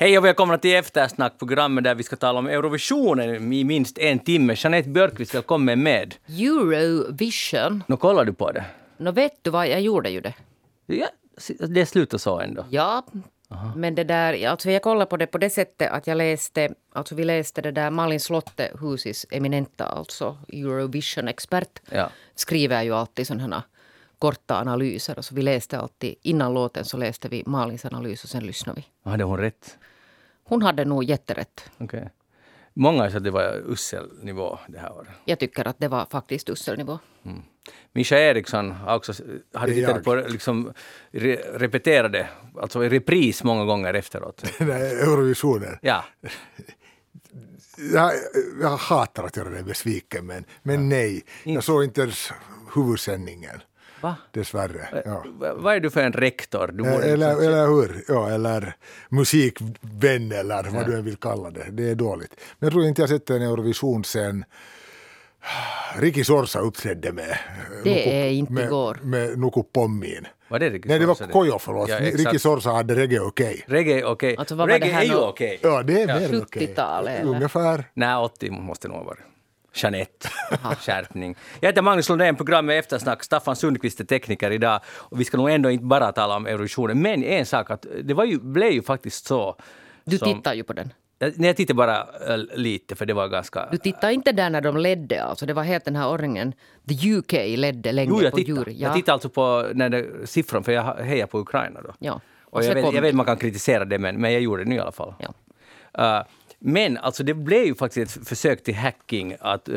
Hej och välkomna till Eftersnack, programmet där vi ska tala om Eurovisionen i minst en timme. Jeanette Björkqvist, välkommen med. Eurovision. Nu kollar du på det? Nå vet du vad, jag gjorde ju det. Ja, det slutar så ändå. Ja, men det där, alltså jag kollade på det på det sättet att jag läste, alltså vi läste det där Malin Slotte, Husis eminenta, alltså Eurovision-expert, Ja. skriver ju alltid sådana här korta analyser. Och så vi läste alltid, innan låten så läste vi Malins analys och sen lyssnade vi. Hade hon rätt? Hon hade nog jätterätt. Okej. Många sa att det var usel nivå det här året. Jag tycker att det var faktiskt usselnivå. Mischa Eriksson har också hade tittat på liksom re, repeterade, alltså i repris många gånger efteråt. Här Eurovisionen. Ja, Jag, jag hatar att göra dig besviken, men, men nej. Jag såg inte ens huvudsändningen, va? dessvärre. Ja. Va- Vad är du för en rektor? Du Eller, liksom- eller hur? Ja, eller musikvän eller vad du än vill kalla det. Det är dåligt. Men jag tror inte jag sett en Eurovision sen Riki Sorsa uppträdde med Det är inte med, igår. med Nuku Pommin. Var det Nej, det var Kojo, förlåt. Ja, Riki. Sorsa hade reggae okej. Reggae okej. Alltså, vad var Reggae är ju okej. Ja, det är mer än okej. 70-talet, eller? Ungefär. Nej, 80 måste det nog ha varit. Jeanette. Skärpning. Jag heter Magnus Lundén, programmet Eftersnack. Staffan Sundqvist är tekniker idag. Och vi ska nog ändå inte bara tala om Eurovisionen. Men en sak, att det var ju, blev ju faktiskt så. Du som- tittar ju på den. Nej, jag tittade bara äh, lite, för det var ganska... Du tittade inte där när de ledde, alltså det var helt den här ordningen. The UK ledde länge Jo, jag på tittade. jury. Jag tittade alltså på när det, siffran, för jag hejar på Ukraina då. Ja. Och Och jag, vet, jag vet man kan kritisera det, men, men jag gjorde det nu i alla fall. Ja. Uh, men alltså det blev ju faktiskt ett försök till hacking, att uh,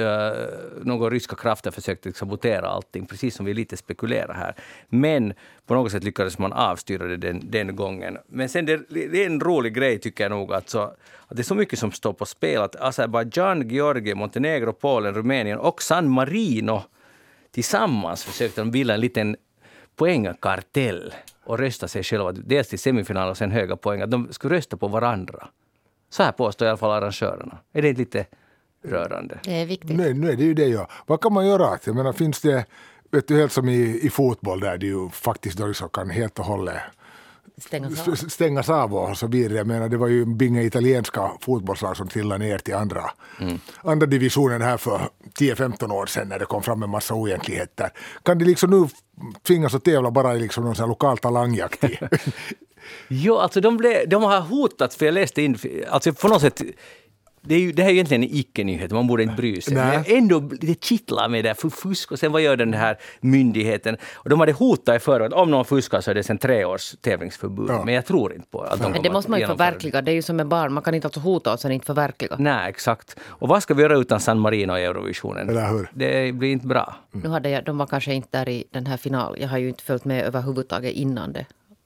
några ryska krafter försökte sabotera allting, precis som vi lite spekulerar här. Men på något sätt lyckades man avstyra det den, den gången. Men sen det, det är en rolig grej tycker jag nog, att, så, att det är så mycket som står på spel. Att Azerbajdzjan, Georgien, Montenegro, Polen, Rumänien och San Marino tillsammans försökte de bilda en liten poängkartell och rösta sig själva dels till semifinal och sen höga poäng. Att de skulle rösta på varandra. Så här påstår i alla fall arrangörerna. Är det inte lite rörande? Det är viktigt. Nej, nu är det ju det ja. Vad kan man göra? Jag menar, finns det, vet du, helt som i, i fotboll där det ju faktiskt då liksom kan helt och hållet Stängas av. stängas av och så vidare. Jag menar, det var ju binga italienska fotbollslag som trillade ner till andra, andra divisionen här för 10-15 år sedan när det kom fram en massa oegentligheter. Kan de liksom nu tvingas att tävla bara i liksom någon sån här lokal talangjakt? i- Jo, alltså de, blev, de har hotat, för jag läste in, alltså på något sätt det, är ju, det här är egentligen en icke-nyhet, man borde inte bry sig. Nej. Men ändå, det kittlar med det där för fusk. Och sen vad gör den här myndigheten? Och de hade hotat i förväg att om någon fuskar så är det sen tre års tävlingsförbud. Ja. Men jag tror inte på att de Men det måste man ju förverkliga. Det är ju som med barn. Man kan inte alltså hota och sen inte förverkliga. Nej, exakt. Och vad ska vi göra utan San Marino i Eurovisionen? Eller hur? Det blir inte bra. Nu hade jag, de var kanske inte där i den här finalen. Jag har ju inte följt med överhuvudtaget innan det.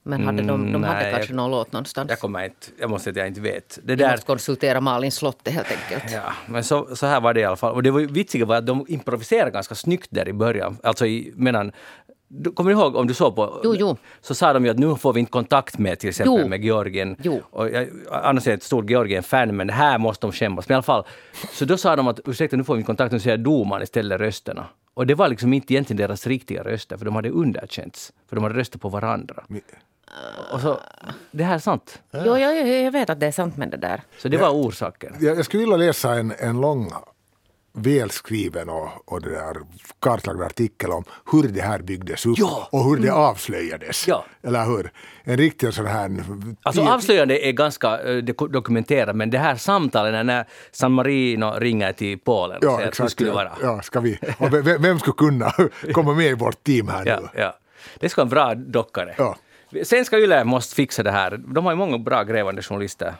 Men hade de, de Mm, hade nej, kanske jag- någon låt någonstans. Jag kommer inte, jag måste säga att jag inte vet. Det där, måste konsultera Malin Slotte helt enkelt. ja, men så, så här var det i alla fall. Och det var vitsiga var att de improviserade ganska snyggt där i början. Alltså i, medan, du- Kommer du ihåg om du såg på? Jo, jo. Så sa de ju att nu får vi inte kontakt med till exempel Jo. med Georgien. Jo. Och jag, annars är jag ett stort Georgien-fan, men här måste de skämmas. Men i alla fall, så då sa de att ursäkta nu får vi inte kontakt, nu säger domaren istället rösterna. Och det var liksom inte egentligen deras riktiga röster, för de hade underkänts. För de hade röstat på varandra. Och så, det här är sant. Jo, jo, jag vet att det är sant med det där. Så det var orsaken. Jag, jag skulle vilja läsa en, en lång välskriven och, och det där kartlagd artikel om hur det här byggdes upp Ja. och hur det avslöjades. Ja. Eller hur? En riktig sån här... Alltså avslöjande är ganska eh, dok- dokumenterat, men det här samtalet när- San Marino ringer till Polen och Ja, säger att hur exakt. skulle det Ja, vara. ja, ska vi. Och vem, vem skulle kunna komma med i vårt team här Ja, nu? ja. Det ska vara en bra dockare. Ja. Svenska Yle måste fixa det här. De har ju många bra grävande journalister.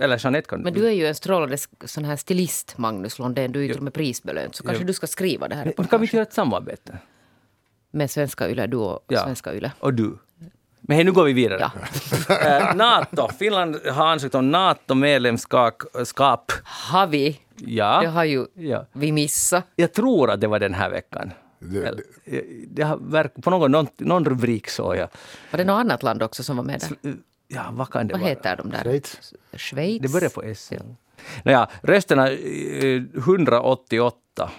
Eller Jeanette kan... Men du är ju en strålande sån här stilist, Magnus Lundén. Du är ju till och med prisbelönt. Så kanske du ska skriva det här Men kan vi inte göra ett samarbete? med Svenska Yle, du och Ja. Svenska Yle. Och du. Men hej, nu går vi vidare. Ja. Eh, Nato. Finland har ansökt om NATO-medlemskap. skap. Har vi? Ja. Det har ju Ja. vi missat. Jag tror att det var den här veckan. Det- eh, det har verk, på någon, någon, någon rubrik såg jag. Var det något annat land också som var med där? Ja, vad kan det Vad vara? heter de där? Schweiz. Schweiz? Det börjar på S. Ja. Nåja, rösterna eh, 188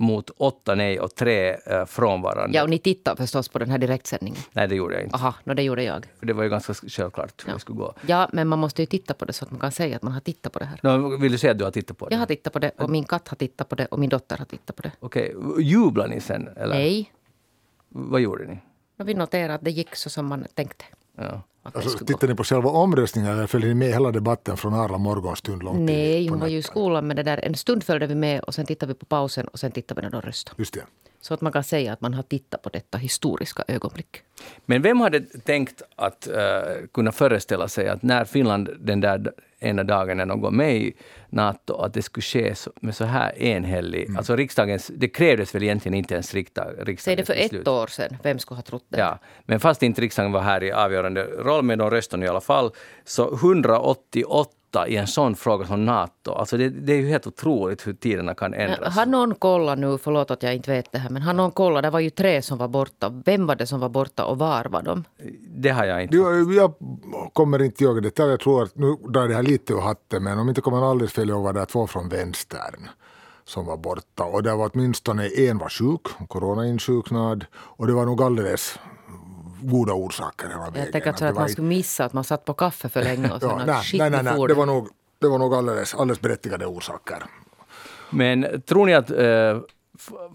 mot åtta nej och tre uh, frånvarande. Ja, och ni tittar förstås på den här direktsändningen? Nej, det gjorde jag inte. Aha, no, det gjorde jag. Det var ju ganska självklart hur ja. det skulle gå. Ja, men man måste ju titta på det så att man kan säga att man har tittat på det här. No, vill du säga att du har tittat på det? Jag har tittat på det och min katt har tittat på det och min dotter har tittat på det. Okej, okay. jublar ni sen? Eller? Nej. Vad gjorde ni? Vi noterade att det gick så som man tänkte. Ja. Alltså, tittar ni på själva omröstningen eller följer ni med hela debatten från Arla morgonstund långt Nej, hon var ju i skolan med det där. En stund följde vi med och sen tittade vi på pausen och sen tittade vi när de röstade. Just det. Så att man kan säga att man har tittat på detta historiska ögonblick. Men vem hade tänkt att uh, kunna föreställa sig att när Finland den där ena dagen när de går med i Nato, att det skulle ske med så här enhällig... Mm. Alltså riksdagens, det krävdes väl egentligen inte ens riksdag, riksdagens Säg det för beslut. ett år sedan, vem skulle ha trott det? Ja, men fast inte riksdagen var här i avgörande roll, men de röstade i alla fall, så 188 i en sån fråga som Nato. Alltså det, det, är ju helt otroligt hur tiderna kan ändras. Har någon kollat nu, förlåt att jag inte vet det här, men har någon kollat, det var ju tre som var borta. Vem var det som var borta och var var de? Det har jag inte. Jag, jag kommer inte ihåg det. Jag tror att, nu drar det här lite ur hatten, men om inte kommer alldeles fel ihåg var det två från vänstern som var borta. Och det var åtminstone en var sjuk, coronainsjuknad, och det var nog alldeles goda orsaker hela vägen. Jag tänker att, att man skulle missa att man satt på kaffe för länge och sen ja, nej, nej, nej, nej, det var nog, det var nog alldeles, alldeles berättigade orsaker. Men tror ni att äh,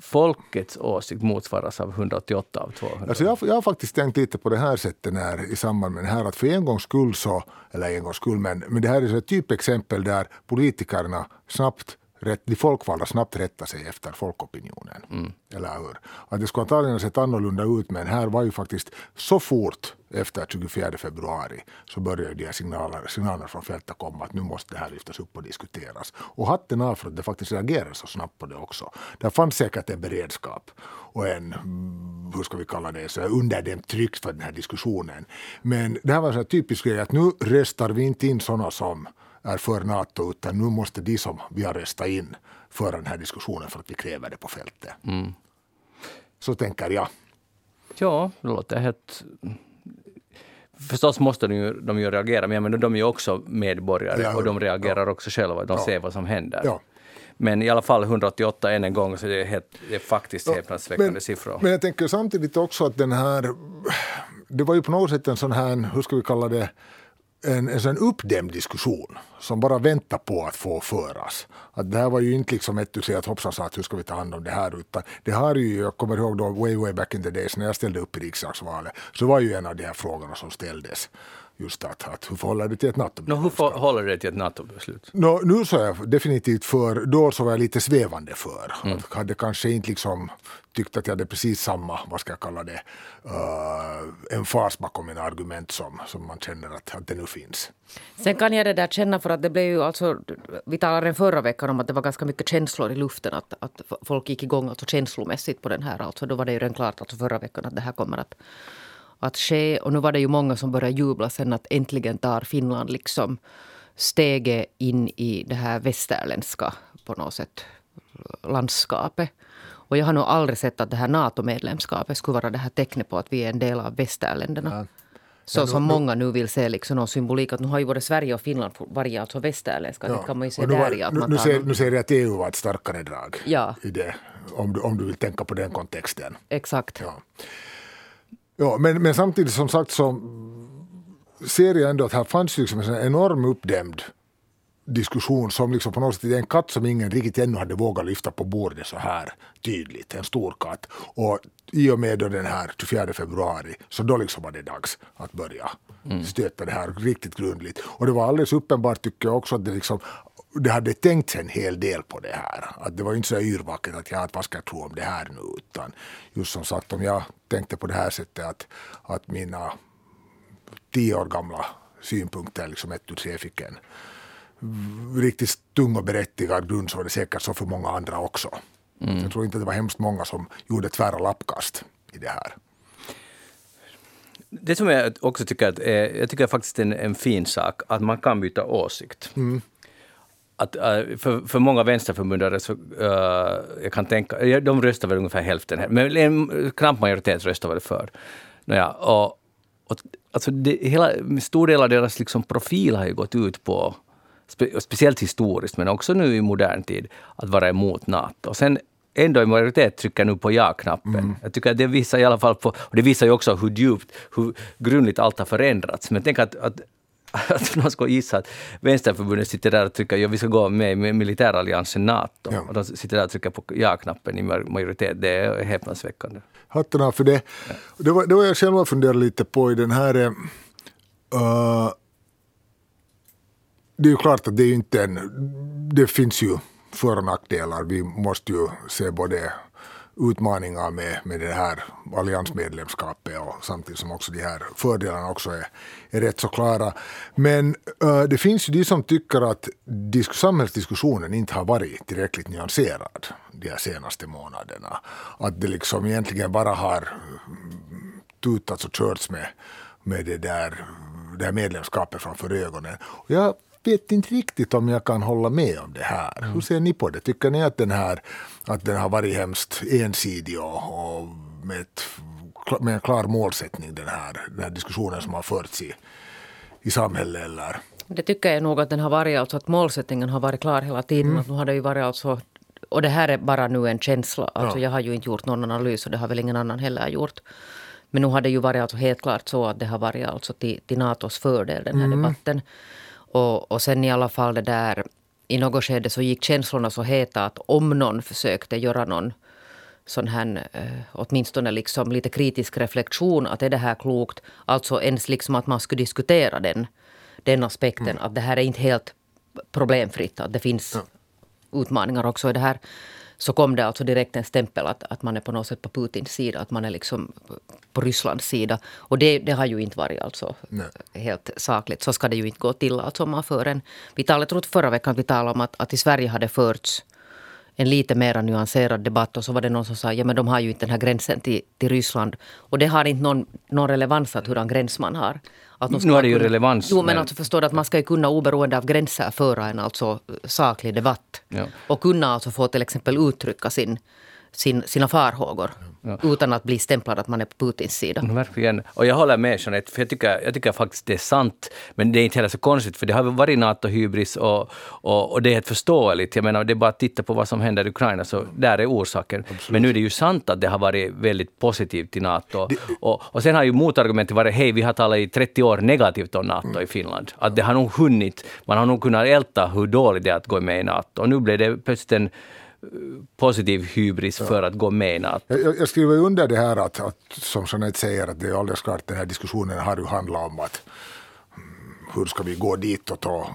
folkets åsikt motsvaras av 188 av 200? Alltså jag, jag har faktiskt tänkt lite på det här sättet när, i samband med det här att för en gångs skull så, eller en gångs skull, men, men det här är ett typexempel där politikerna snabbt rätt, de folkvalda snabbt rättar sig efter folkopinionen. Mm. Eller hur? Att det skulle antagligen ha sett annorlunda ut men här var ju faktiskt så fort efter 24 februari så började de här signaler, signaler från fältet komma att nu måste det här lyftas upp och diskuteras. Och hatten av för att det faktiskt reagerade så snabbt på det också. Det fanns säkert en beredskap och en, hur ska vi kalla det, så underdämt tryck för den här diskussionen. Men det här var en typisk grej att nu röstar vi inte in sådana som är för Nato, utan nu måste de som vi har röstat in föra den här diskussionen för att vi kräver det på fältet. Mm. Så tänker jag. Ja, det låter helt... Förstås måste de ju, de ju reagera, men de är ju också medborgare ja, och de reagerar ja. också själva. De ja. ser vad som händer. Men i alla fall 188 än en gång, så det är, helt, det är faktiskt häpnadsväckande siffror. Men jag tänker samtidigt också att den här... Det var ju på något sätt en sån här, hur ska vi kalla det, en, en sån uppdämd diskussion som bara väntar på att få föras. Att det här var ju inte liksom ett du säger att hoppsan sa att hur ska vi ta hand om det här utan det har ju, jag kommer ihåg då way way back in the days när jag ställde upp i riksdagsvalet så var ju en av de här frågorna som ställdes just att, att hur förhåller du till ett NATO-beslut? No, hur förhåller du dig till ett NATO-beslut? No, nu så är jag definitivt för, då så var jag lite svävande för. Mm. Att hade kanske inte liksom tyckt att jag hade precis samma, vad ska jag kalla det, uh, en fas bakom mina argument som, som man känner att, att det nu finns. Sen kan jag det där känna för att det blev ju alltså, vi talade förra veckan om att det var ganska mycket känslor i luften, att, att folk gick igång alltså känslomässigt på den här. Alltså, då var det ju redan klart alltså förra veckan att det här kommer att att ske. Och nu var det ju många som började jubla sen att äntligen tar Finland liksom steget in i det här västerländska på något sätt landskapet. Och jag har nog aldrig sett att det här NATO-medlemskapet skulle vara det här tecknet på att vi är en del av västerländerna. Ja. Så ja, nu, som många nu vill se liksom någon symbolik. Att nu har ju både Sverige och Finland varit alltså västerländska. Ja. Det kan man ju se där i att nu, man nu, ser, nu ser jag att EU var ett starkare drag ja. i det. Om du, om du vill tänka på den kontexten. Exakt. Ja. Ja, men, men samtidigt som sagt så ser jag ändå att här fanns liksom en enorm uppdämd diskussion som liksom på något sätt är en katt som ingen riktigt ännu hade vågat lyfta på bordet så här tydligt, en stor katt. Och i och med då den här 24 februari så då liksom var det dags att börja mm. stöta det här riktigt grundligt. Och det var alldeles uppenbart tycker jag också att det liksom det hade tänkts en hel del på det här. Att det var inte så yrvaket att ja, vad ska jag tro om det här nu? Utan just som sagt, om jag tänkte på det här sättet att, att mina tio år gamla synpunkter liksom ett ur tre fick en riktigt tung och berättigad grund så var det säkert så för många andra också. Mm. Jag tror inte det var hemskt många som gjorde tvära lappkast i det här. Det som jag också tycker att är, jag tycker faktiskt en, en fin sak, att man kan byta åsikt. Mm att, uh, för, för många vänsterförbundare så, uh, jag kan tänka, de röstar väl ungefär hälften, här, men en knapp majoritet röstar väl för. Nåja, och, och, alltså det, hela, stor del av deras liksom profil har ju gått ut på, spe, speciellt historiskt, men också nu i modern tid, att vara emot Nato. Och sen ändå i majoritet trycker nu på ja-knappen. Mm. Jag tycker att det visar i alla fall på, och det visar ju också hur djupt, hur grundligt allt har förändrats. Men tänk att, att att någon skulle gissa att Vänsterförbundet sitter där och trycker ja, vi ska gå med i militäralliansen NATO. Ja. Och de sitter där och trycker på ja-knappen i majoritet. Det är häpnadsväckande. Hatten av för det. Ja. Det, var, det var jag själv funderade lite på i den här uh, det är ju klart att det är inte en, det finns ju för och nackdelar. Vi måste ju se både utmaningar med, med det här alliansmedlemskapet och samtidigt som också de här fördelarna också är, är rätt så klara. Men äh, det finns ju de som tycker att disk, samhällsdiskussionen inte har varit tillräckligt nyanserad de här senaste månaderna. Att det liksom egentligen bara har mm, tutats och körts med, med det där det här medlemskapet framför ögonen. Och jag vet inte riktigt om jag kan hålla med om det här. Mm. Hur ser ni på det? Tycker ni att den, här, att den har varit hemskt ensidig och, och med, ett, med en klar målsättning, den här, den här diskussionen som har förts i, i samhället? Eller? Det tycker jag nog att den har varit, alltså att målsättningen har varit klar hela tiden. Mm. Att nu har det ju varit alltså, och det här är bara nu en känsla. Alltså ja. Jag har ju inte gjort någon analys och det har väl ingen annan heller gjort. Men nu har det ju varit alltså helt klart så att det har varit alltså till, till Natos fördel, den här mm. debatten. Och, och sen i alla fall det där, i något skede så gick känslorna så heta att om någon försökte göra någon sån här, eh, åtminstone liksom lite kritisk reflektion, att är det här klokt? Alltså ens liksom att man skulle diskutera den, den aspekten, mm. att det här är inte helt problemfritt, att det finns ja. utmaningar också i det här så kom det alltså direkt en stämpel att, att man är på något sätt på Putins sida, att man är liksom på Rysslands sida. Och det, det har ju inte varit alltså helt sakligt. Så ska det ju inte gå till alltså om man för en... Vi talade, jag förra veckan att vi talade om att, att i Sverige hade förts en lite mer nyanserad debatt och så var det någon som sa ja men de har ju inte den här gränsen till, till Ryssland. Och det har inte någon, någon relevans att hurdan gräns man har. Att nu har det ju kunna, relevans. Jo, men, men alltså förstår du att man ska ju kunna oberoende av gränser föra en alltså saklig debatt. Ja. Och kunna alltså få till exempel uttrycka sin, sin, sina farhågor. Ja. Utan att bli stämplad att man är på Putins sida. Mm, verkligen. Och jag håller med Jeanette, för jag tycker, jag tycker faktiskt det är sant. Men det är inte heller så konstigt, för det har varit NATO-hybris och, och, och, det är helt förståeligt. Jag menar, det är bara att titta på vad som händer i Ukraina, så där är orsaken. Absolut. Men nu är det ju sant att det har varit väldigt positivt till NATO. Det, och, och sen har ju motargumentet varit, hej, vi har talat i 30 år negativt om NATO mm. i Finland. Att det har nog hunnit, man har nog kunnat älta hur dåligt det är att gå med i NATO. Och nu blev det plötsligt en positiv hybris ja. för att gå med i NATO. Jag, jag skriver under det här att, att, som Jeanette säger, att det är alldeles klart den här diskussionen har ju handlat om att hur ska vi gå ditåt och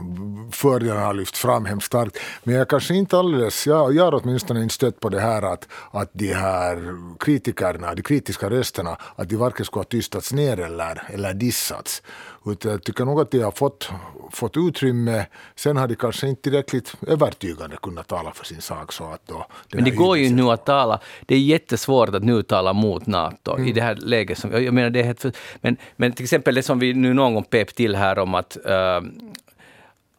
fördelarna har lyft fram hemskt starkt. Men jag kanske inte alldeles, jag, jag har åtminstone inte stött på det här att, att de här kritikerna, de kritiska rösterna, att de varken skulle ha tystats ner eller, eller dissats. Utan jag tycker nog att de har fått, fått utrymme. Sen har de kanske inte tillräckligt övertygande kunnat tala för sin sak. Så att då, men det går ju nu att tala. Det är jättesvårt att nu tala mot NATO mm. i det här läget. Som, jag menar, det är helt men, men till exempel det som vi nu någon gång pep till här om att uh,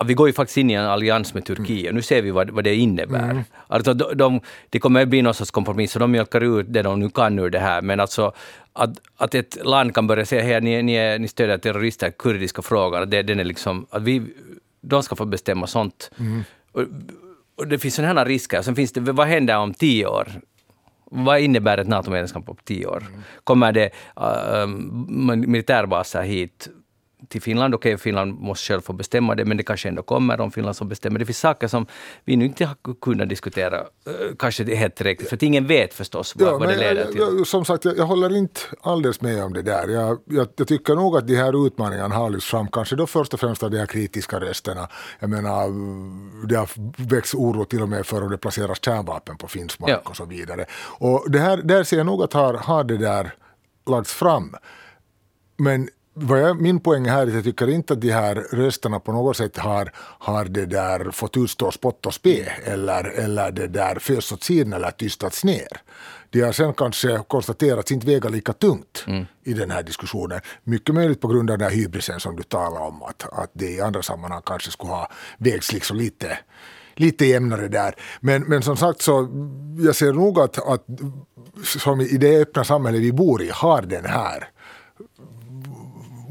vi går ju faktiskt in i en allians med Turkiet. Mm. Nu ser vi vad, vad det innebär. Mm. Alltså de, de, det kommer att bli någon sorts kompromiss och de mjölkar ut det de nu kan ur det här. Men alltså att, att ett land kan börja säga att ni, ni, ni stödjer terrorister, kurdiska frågan, det, den är liksom, att vi, de ska få bestämma sånt. Mm. Och, och, det finns sådana här risker. Sen finns det, vad händer om tio år? Vad innebär ett NATO-medlemskap på tio år? Mm. Kommer det uh, militärbaser hit? Till Finland. Okej, okay, Finland måste själv få bestämma det, men det kanske ändå kommer om Finland som bestämmer. Det finns saker som vi nu inte har kunnat diskutera, eh, kanske det helt tillräckligt, för att ingen vet förstås vad, ja, vad det leder till. Jag, som sagt, jag, jag, håller inte alldeles med om det där. Jag, jag, jag, tycker nog att de här utmaningarna har lyfts fram, kanske då först och främst av de här kritiska rösterna. Jag menar, det har växt oro till och med för om det placeras kärnvapen på finsk mark ja. och så vidare. Och det här, där ser jag nog att har, har det där lagts fram. Men vad jag, min poäng här är att jag tycker inte att de här rösterna på något sätt har, har det där fått utstå spott och spe eller, eller det där fösts åt sidan eller tystats ner. De har sen kanske konstaterats inte väga lika tungt mm. i den här diskussionen. Mycket möjligt på grund av den här hybrisen som du talar om, att, att det i andra sammanhang kanske skulle ha vägts liksom lite lite jämnare där. Men, men som sagt så jag ser nog att, att som i det öppna samhälle vi bor i har den här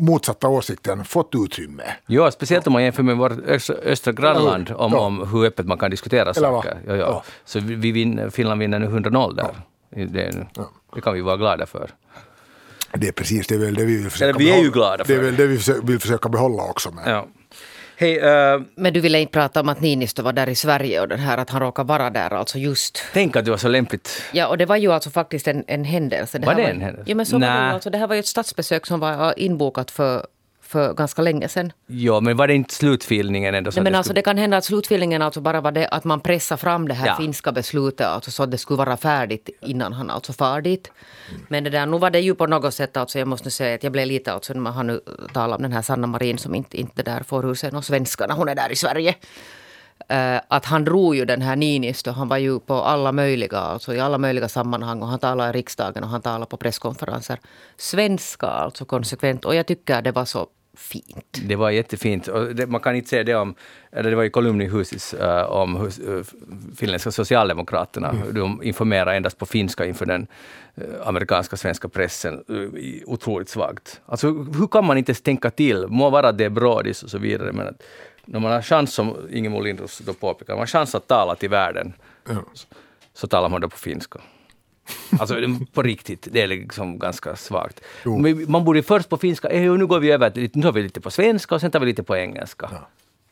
motsatta åsikten fått utrymme. Ja, speciellt om man jämför med vårt östra, grannland om, Ja. om hur öppet man kan diskutera saker. Ja, ja. Så vi, vi vinner, Finland vinner nu 100-0 där. Det, det kan vi vara glada för. Det är precis det, är väl det vi vill försöka Eller vi är ju behålla. glada Det är för väl det vi försö- vill försöka behålla också. Men. Hej, eh, Men du ville inte prata om att Niinistö var där i Sverige och den här att han råkade vara där alltså just. tänk att det var så lämpligt. Ja, och det var ju alltså faktiskt en, en händelse. Var här det en händelse? Ja, men så var det, Nä. alltså, det här var ju ett statsbesök som var inbokat för, för ganska länge sedan. Ja, men var det inte slutfilningen ändå? Nej, men det alltså, skulle- det kan hända att slutfilningen alltså bara var det att man pressar fram det här Ja. finska beslutet alltså, så att det skulle vara färdigt innan han alltså far dit. Men det där, nu var det ju på något sätt, alltså, jag måste nu säga att jag blev lite, alltså, när man har nu talat om den här Sanna Marin som inte, inte där får ur sig någon svenska när hon är där i Sverige. Eh, att han drog ju den här Niinistö, han var ju på alla möjliga, alltså i alla möjliga sammanhang och han talade i riksdagen och han talade på presskonferenser. Svenska alltså konsekvent och jag tycker det var så fint. Det var jättefint. Och det, man kan inte säga det om, eller det var i kolumn i Husis uh, om hus, uh, finländska socialdemokraterna. De informerar endast på finska inför den uh, amerikanska svenska pressen. Uh, otroligt svagt. Alltså hur kan man inte ens tänka till? Må vara det är brådis och så vidare, men att när man har chans, som Ingemar Lindros då påpekar, man har chans att tala till världen, så talar man då på finska. Alltså på riktigt, det är liksom ganska svagt. Men Man borde först på finska, eh, nu går vi över, till- nu tar vi lite på svenska och sen tar vi lite på engelska.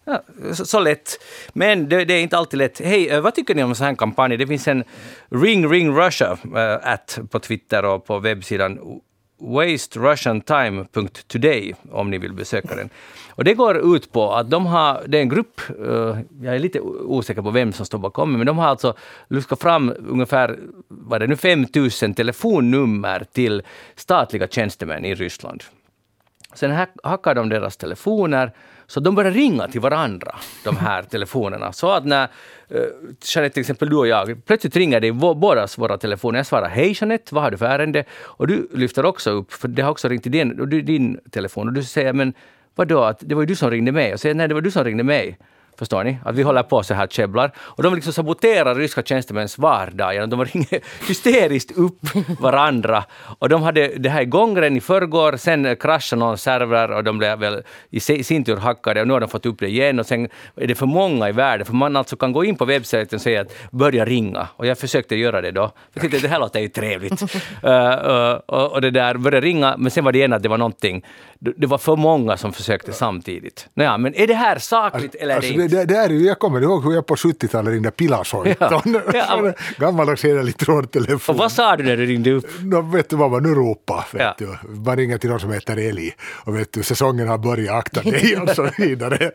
Ja, så, så lätt. Men det, det är inte alltid lätt. Hej, eh, vad tycker ni om en sån här kampanj? Det finns en Ring Ring Russia äh, at på Twitter och på webbsidan wasterussiantime.today om ni vill besöka den. Och det går ut på att de har, det är en grupp, eh, jag är lite osäker på vem som står bakom, men de har alltså luskat fram ungefär, vad det nu, 5000 telefonnummer till statliga tjänstemän i Ryssland. Sen hackar de deras telefoner, så de börjar ringa till varandra, de här telefonerna. Så att när, uh, Jeanette, till exempel du och jag, plötsligt ringer det i vå- bådas våra telefoner. Jag svarar hej Jeanette, vad har du för ärende? Och du lyfter också upp, för det har också ringt till din, din telefon. Och du säger, men vadå, att det var ju du som ringde mig. Och säger, nej det var du som ringde mig. Förstår ni? Att vi håller på så här käbblar. Och de liksom saboterar ryska tjänstemäns vardag genom de ringer hysteriskt upp varandra. Och de hade det här igång redan i förrgår, sen kraschade någon server och de blev väl i si- sin tur hackade och nu har de fått upp det igen och sen är det för många i världen, för man alltså kan gå in på webbsajten och säga att börja ringa. Och jag försökte göra det då. Jag tyckte det här låter ju trevligt. Uh, uh, och, och det där började ringa, men sen var det igen att det var någonting, det var för många som försökte samtidigt. Nåja, men är det här sakligt eller är Alltså, det det, inte? Det, det är, ju- jag kommer ihåg hur jag på 70-talet ringde Pilasoiton. Ja. Ja. Gammaldags hederlig trådtelefon. Och vad sa du när du ringde upp? Nå, vet du vad man nu ropar? Vet Ja. du? Man ringer till någon som heter Eli och vet du, säsongen har börjat, akta dig och så vidare.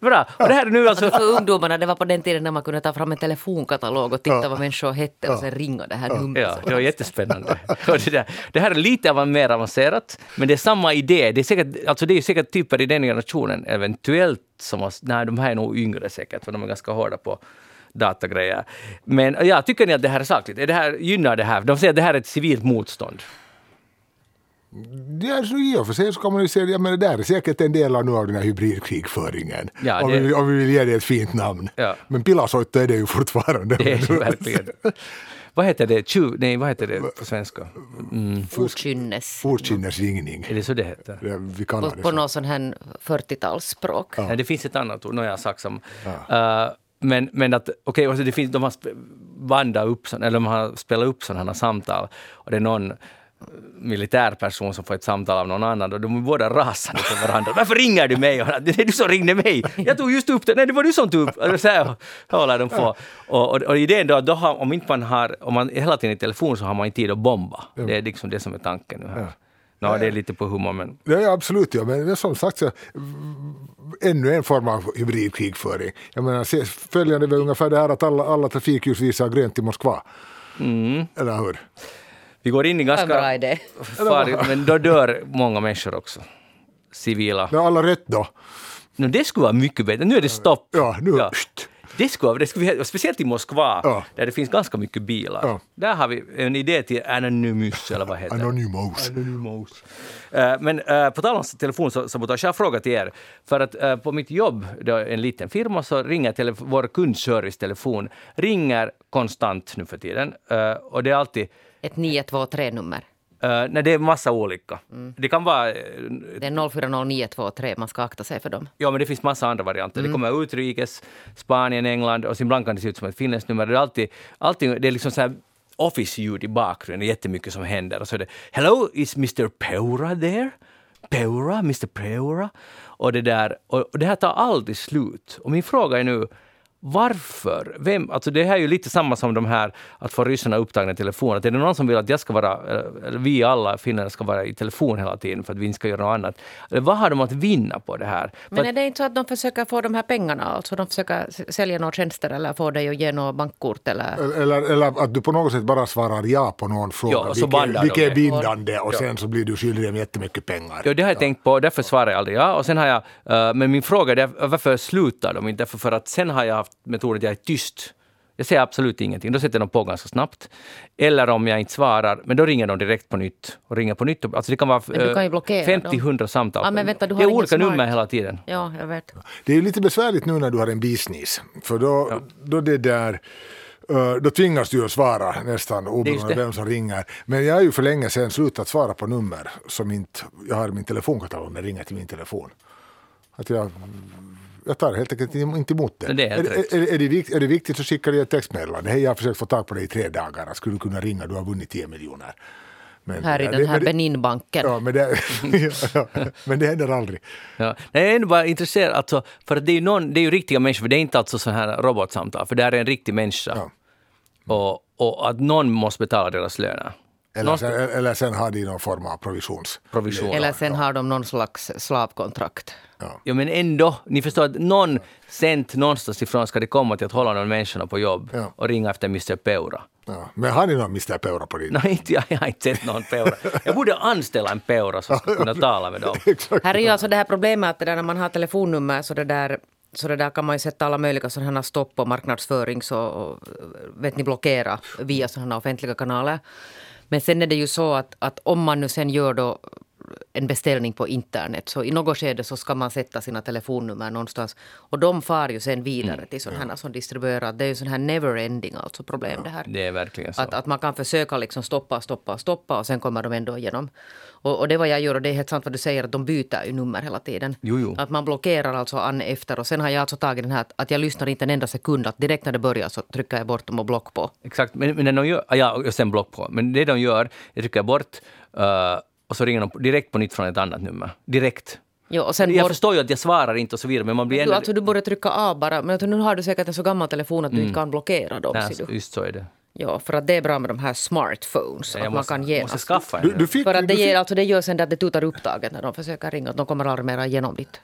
Bra. Och det här är nu alltså... För ungdomarna, det var på den tiden när man kunde ta fram en telefonkatalog och titta vad människor hette och sen ringa det här numret. Ja, det var jättespännande. Och det, där, det här är lite av mer avancerat, men det är samma idé. Det är säkert, alltså det är säkert typer i den generationen eventuellt som har... Nej, de här är nog yngre säkert, för de är ganska hårda på datagrejer. Men ja, tycker ni att det här är sakligt? Är det här, gynnar det här? De säger att det här är ett civilt motstånd. Ja, så I och för sig så kan man ju säga att det där är säkert en del av, nu av den här hybridkrigföringen. Ja, om, vi, om vi vill ge det ett fint namn. Ja. Men Pilasoitto är det ju fortfarande. Det är verkligen. Vad heter det? Tju, nej, vad heter det på svenska? Okynnes. Okynnesringning. Är det så det heter? Det, vi kallar På, det på så. någon sån här 40-talsspråk. Nej, det finns ett annat ord, nåja sak som... Uh, men, men att, okej, okay, det finns, de har bandat upp, eller de har spelat upp sådana här samtal och det är någon militärperson som får ett samtal av någon annan och de är båda rasande på varandra. Varför ringer du mig? Det är du som ringde mig. Jag tog just upp det. Nej, det var du som tog upp det. Så här håller de på. Och, och, och idén då, då har, om inte man har, om man är hela tiden i telefon så har man inte tid att bomba. Det är liksom det som är tanken nu här. Nå, det är lite på humor men... Ja, ja, absolut. Ja. Men som sagt, så, ännu en form av hybridkrigföring. Jag menar, följande är väl ungefär det här att alla, alla trafikljus visar grönt i Moskva. Mm. Eller hur? Vi går in i var en bra ganska idé. farligt, men då dör många människor också. Civila. Men alla rätt då? No, det skulle vara mycket bättre. Nu är det stopp. Ja, nu... Ja. Det skulle det skulle vi, speciellt i Moskva, Ja. där det finns ganska mycket bilar. Ja. Där har vi en idé till Anonymous, eller vad heter det? Anonymous. Anonymous. Eh, men uh, på tal om telefonsabotage, jag har frågat till er. För att eh, på mitt jobb, då är en liten firma, så ringer telef- vår kundservice-telefon ringer konstant nu för tiden. Och det är alltid Ett 923-nummer. Uh, nej, det är massa olika. Det kan vara... eh, Det är 040923, man ska akta sig för dem. Ja, men det finns massa andra varianter. Mm. Det kommer utrikes, Spanien, England och ibland kan det se ut som ett finländskt nummer. Det är alltid, alltid det är liksom så här office-ljud i bakgrunden, det är jättemycket som händer. Och så är det “Hello, is Mr Peura there?” Peura, Mr Peura. Och det där, och och det här tar aldrig slut. Och min fråga är nu, varför? Vem, alltså det här är ju lite samma som de här att få ryssarna upptagna i telefon. Att är det någon som vill att jag ska vara, vi alla finländare ska vara i telefon hela tiden för att vi inte ska göra något annat. Eller vad har de att vinna på det här? Men är det inte så att de försöker få de här pengarna? Alltså de försöker sälja några tjänster eller få dig att ge något bankkort eller... Eller, eller att du på något sätt bara svarar ja på någon fråga, Ja, och så bandar vilket, vilket är bindande och sen så blir du skyldig dem jättemycket pengar. Ja, det har jag tänkt på, därför svarar jag aldrig ja. Och sen har jag, eh, men min fråga är varför slutar de inte? För att sen har jag haft metoden att jag är tyst. Jag säger absolut ingenting, då sätter de på ganska snabbt. Eller om jag inte svarar, men då ringer de direkt på nytt. Och ringer på nytt. Alltså det kan vara Men du kan ju blockera dem. 50-100 samtal. Ja, men vänta, du det är har olika smart. nummer hela tiden. Ja, jag vet. Det är lite besvärligt nu när du har en business. För då, då det där eh, då tvingas du att svara nästan oberoende vem som ringer. Men jag har ju för länge sedan slutat svara på nummer som inte jag har i min telefonkatalog när det ringer till min telefon. Att jag, jag tar helt enkelt inte emot det. Det är är, är, är, det vikt, är det viktigt så skickar jag ett textmeddelande. Hej, jag har försökt få tag på dig i tre dagar. Skulle du kunna ringa? Du har vunnit 10 miljoner. Men, Här i ja, den här Beninbanken. Ja, men det, ja, ja, men det händer aldrig. Ja. Jag är ändå bara intresserad, alltså, för det är, ju någon, det är ju riktiga människor, för det är inte alltså sån här robotsamtal, för det här är en riktig människa. Ja. Och, och att någon måste betala deras löner. Eller Någon sen, eller sen har de någon form av provisions... provision. Eller sen har de någon slags slavkontrakt. Ja, men ändå, ni förstår att någon sent någonstans ifrån ska det komma till att hålla någon människorna på jobb Ja. och ringa efter Mr Peura. Ja. Men har ni någon Mr Peura på din? Nej, inte, jag, jag har inte sett någon Peura. Jag borde anställa en Peura som ska kunna tala med dem. Exakt. Här är ju alltså det här problemet att det där, när man har telefonnummer så det där så det där kan man ju sätta alla möjliga sådana här stopp och marknadsförings och, och vet ni, blockera via sådana offentliga kanaler. Men sen är det ju så att, att om man nu sen gör då en beställning på internet så i något skede så ska man sätta sina telefonnummer någonstans. Och de far ju sen vidare till sådana här som distribuerar. Det är ju sån här never ending alltså problem det här. Det är verkligen så. Att, att man kan försöka liksom stoppa, stoppa, stoppa och sen kommer de ändå igenom. Och, och det vad jag gör och det är helt sant vad du säger att de byter ju nummer hela tiden. Jo, jo. Att man blockerar alltså an efter och sen har jag alltså tagit den här att, att jag lyssnar inte en enda sekund att direkt när det börjar så trycker jag bort dem och block på. Exakt, men, men när de gör, ja, och sen block på. Men det de gör, jag trycker bort eh, och så ringer de direkt på nytt från ett annat nummer. Direkt. Jo, och sen Jag bort, förstår ju att jag svarar inte och så vidare, men man blir du, ändå... alltså, du borde trycka av bara. Men nu har du säkert en så gammal telefon att du inte kan blockera dem. Nej, du. just så är det. Ja, för att det är bra med de här smartphones. Jag att man måste, kan ge måste skaffa en. Du, du fick, För att det, ger, alltså det gör sen att det tutar upptaget när de försöker ringa. De kommer aldrig mera igenom ditt.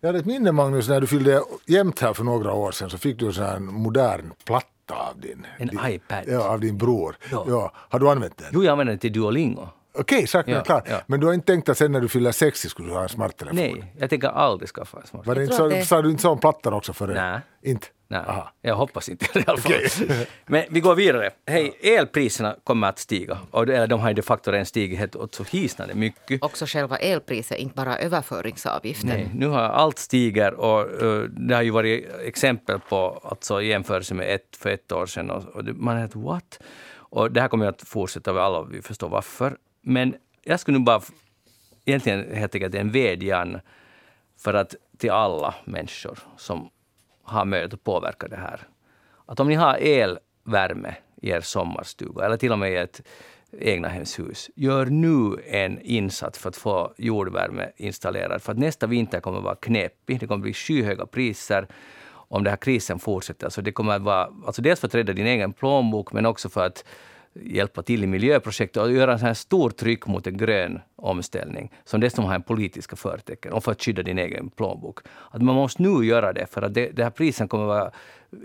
Jag hade ett minne Magnus, när du fyllde jämnt här för några år sedan så fick du en sån här modern platta av din, En din, iPad. Ja, av din bror. Ja. Ja. Har du använt den? Jo, jag använder den till Duolingo. Okej, saken Ja, är klar. ja. Men du har inte tänkt att sen när du fyller 60 skulle du ha en smarttelefon? Nej, jag tänker aldrig skaffa en smart. Var det inte tror så, att det- Sa du inte så om plattan också för Nej. Inte? Nej, Aha. jag hoppas inte i alla fall. Men vi går vidare. Hej, elpriserna kommer att stiga. Och, eller de har ju de facto redan stigit helt åt så hisnande mycket. Också själva elpriset, inte bara överföringsavgiften. Nej, nu har allt stiger och uh, det har ju varit exempel på alltså, jämförelse med ett för ett år sedan. Och, och man är helt what? Och det här kommer att fortsätta, alla vi förstår varför. Men jag skulle nu bara egentligen helt enkelt en vädjan för att till alla människor som har möjlighet att påverka det här. Att om ni har elvärme i er sommarstuga eller till och med i ett egnahemshus, gör nu en insats för att få jordvärme installerad. För att nästa vinter kommer att vara knepig. Det kommer att bli skyhöga priser om den här krisen fortsätter. Så det kommer att vara, alltså dels för att rädda din egen plånbok, men också för att hjälpa till i miljöprojekt och göra en sån här stor tryck mot en grön omställning, som dessutom har en politiska förtecken, och för att skydda din egen plånbok. Att man måste nu göra det, för att det, det här prisen kommer vara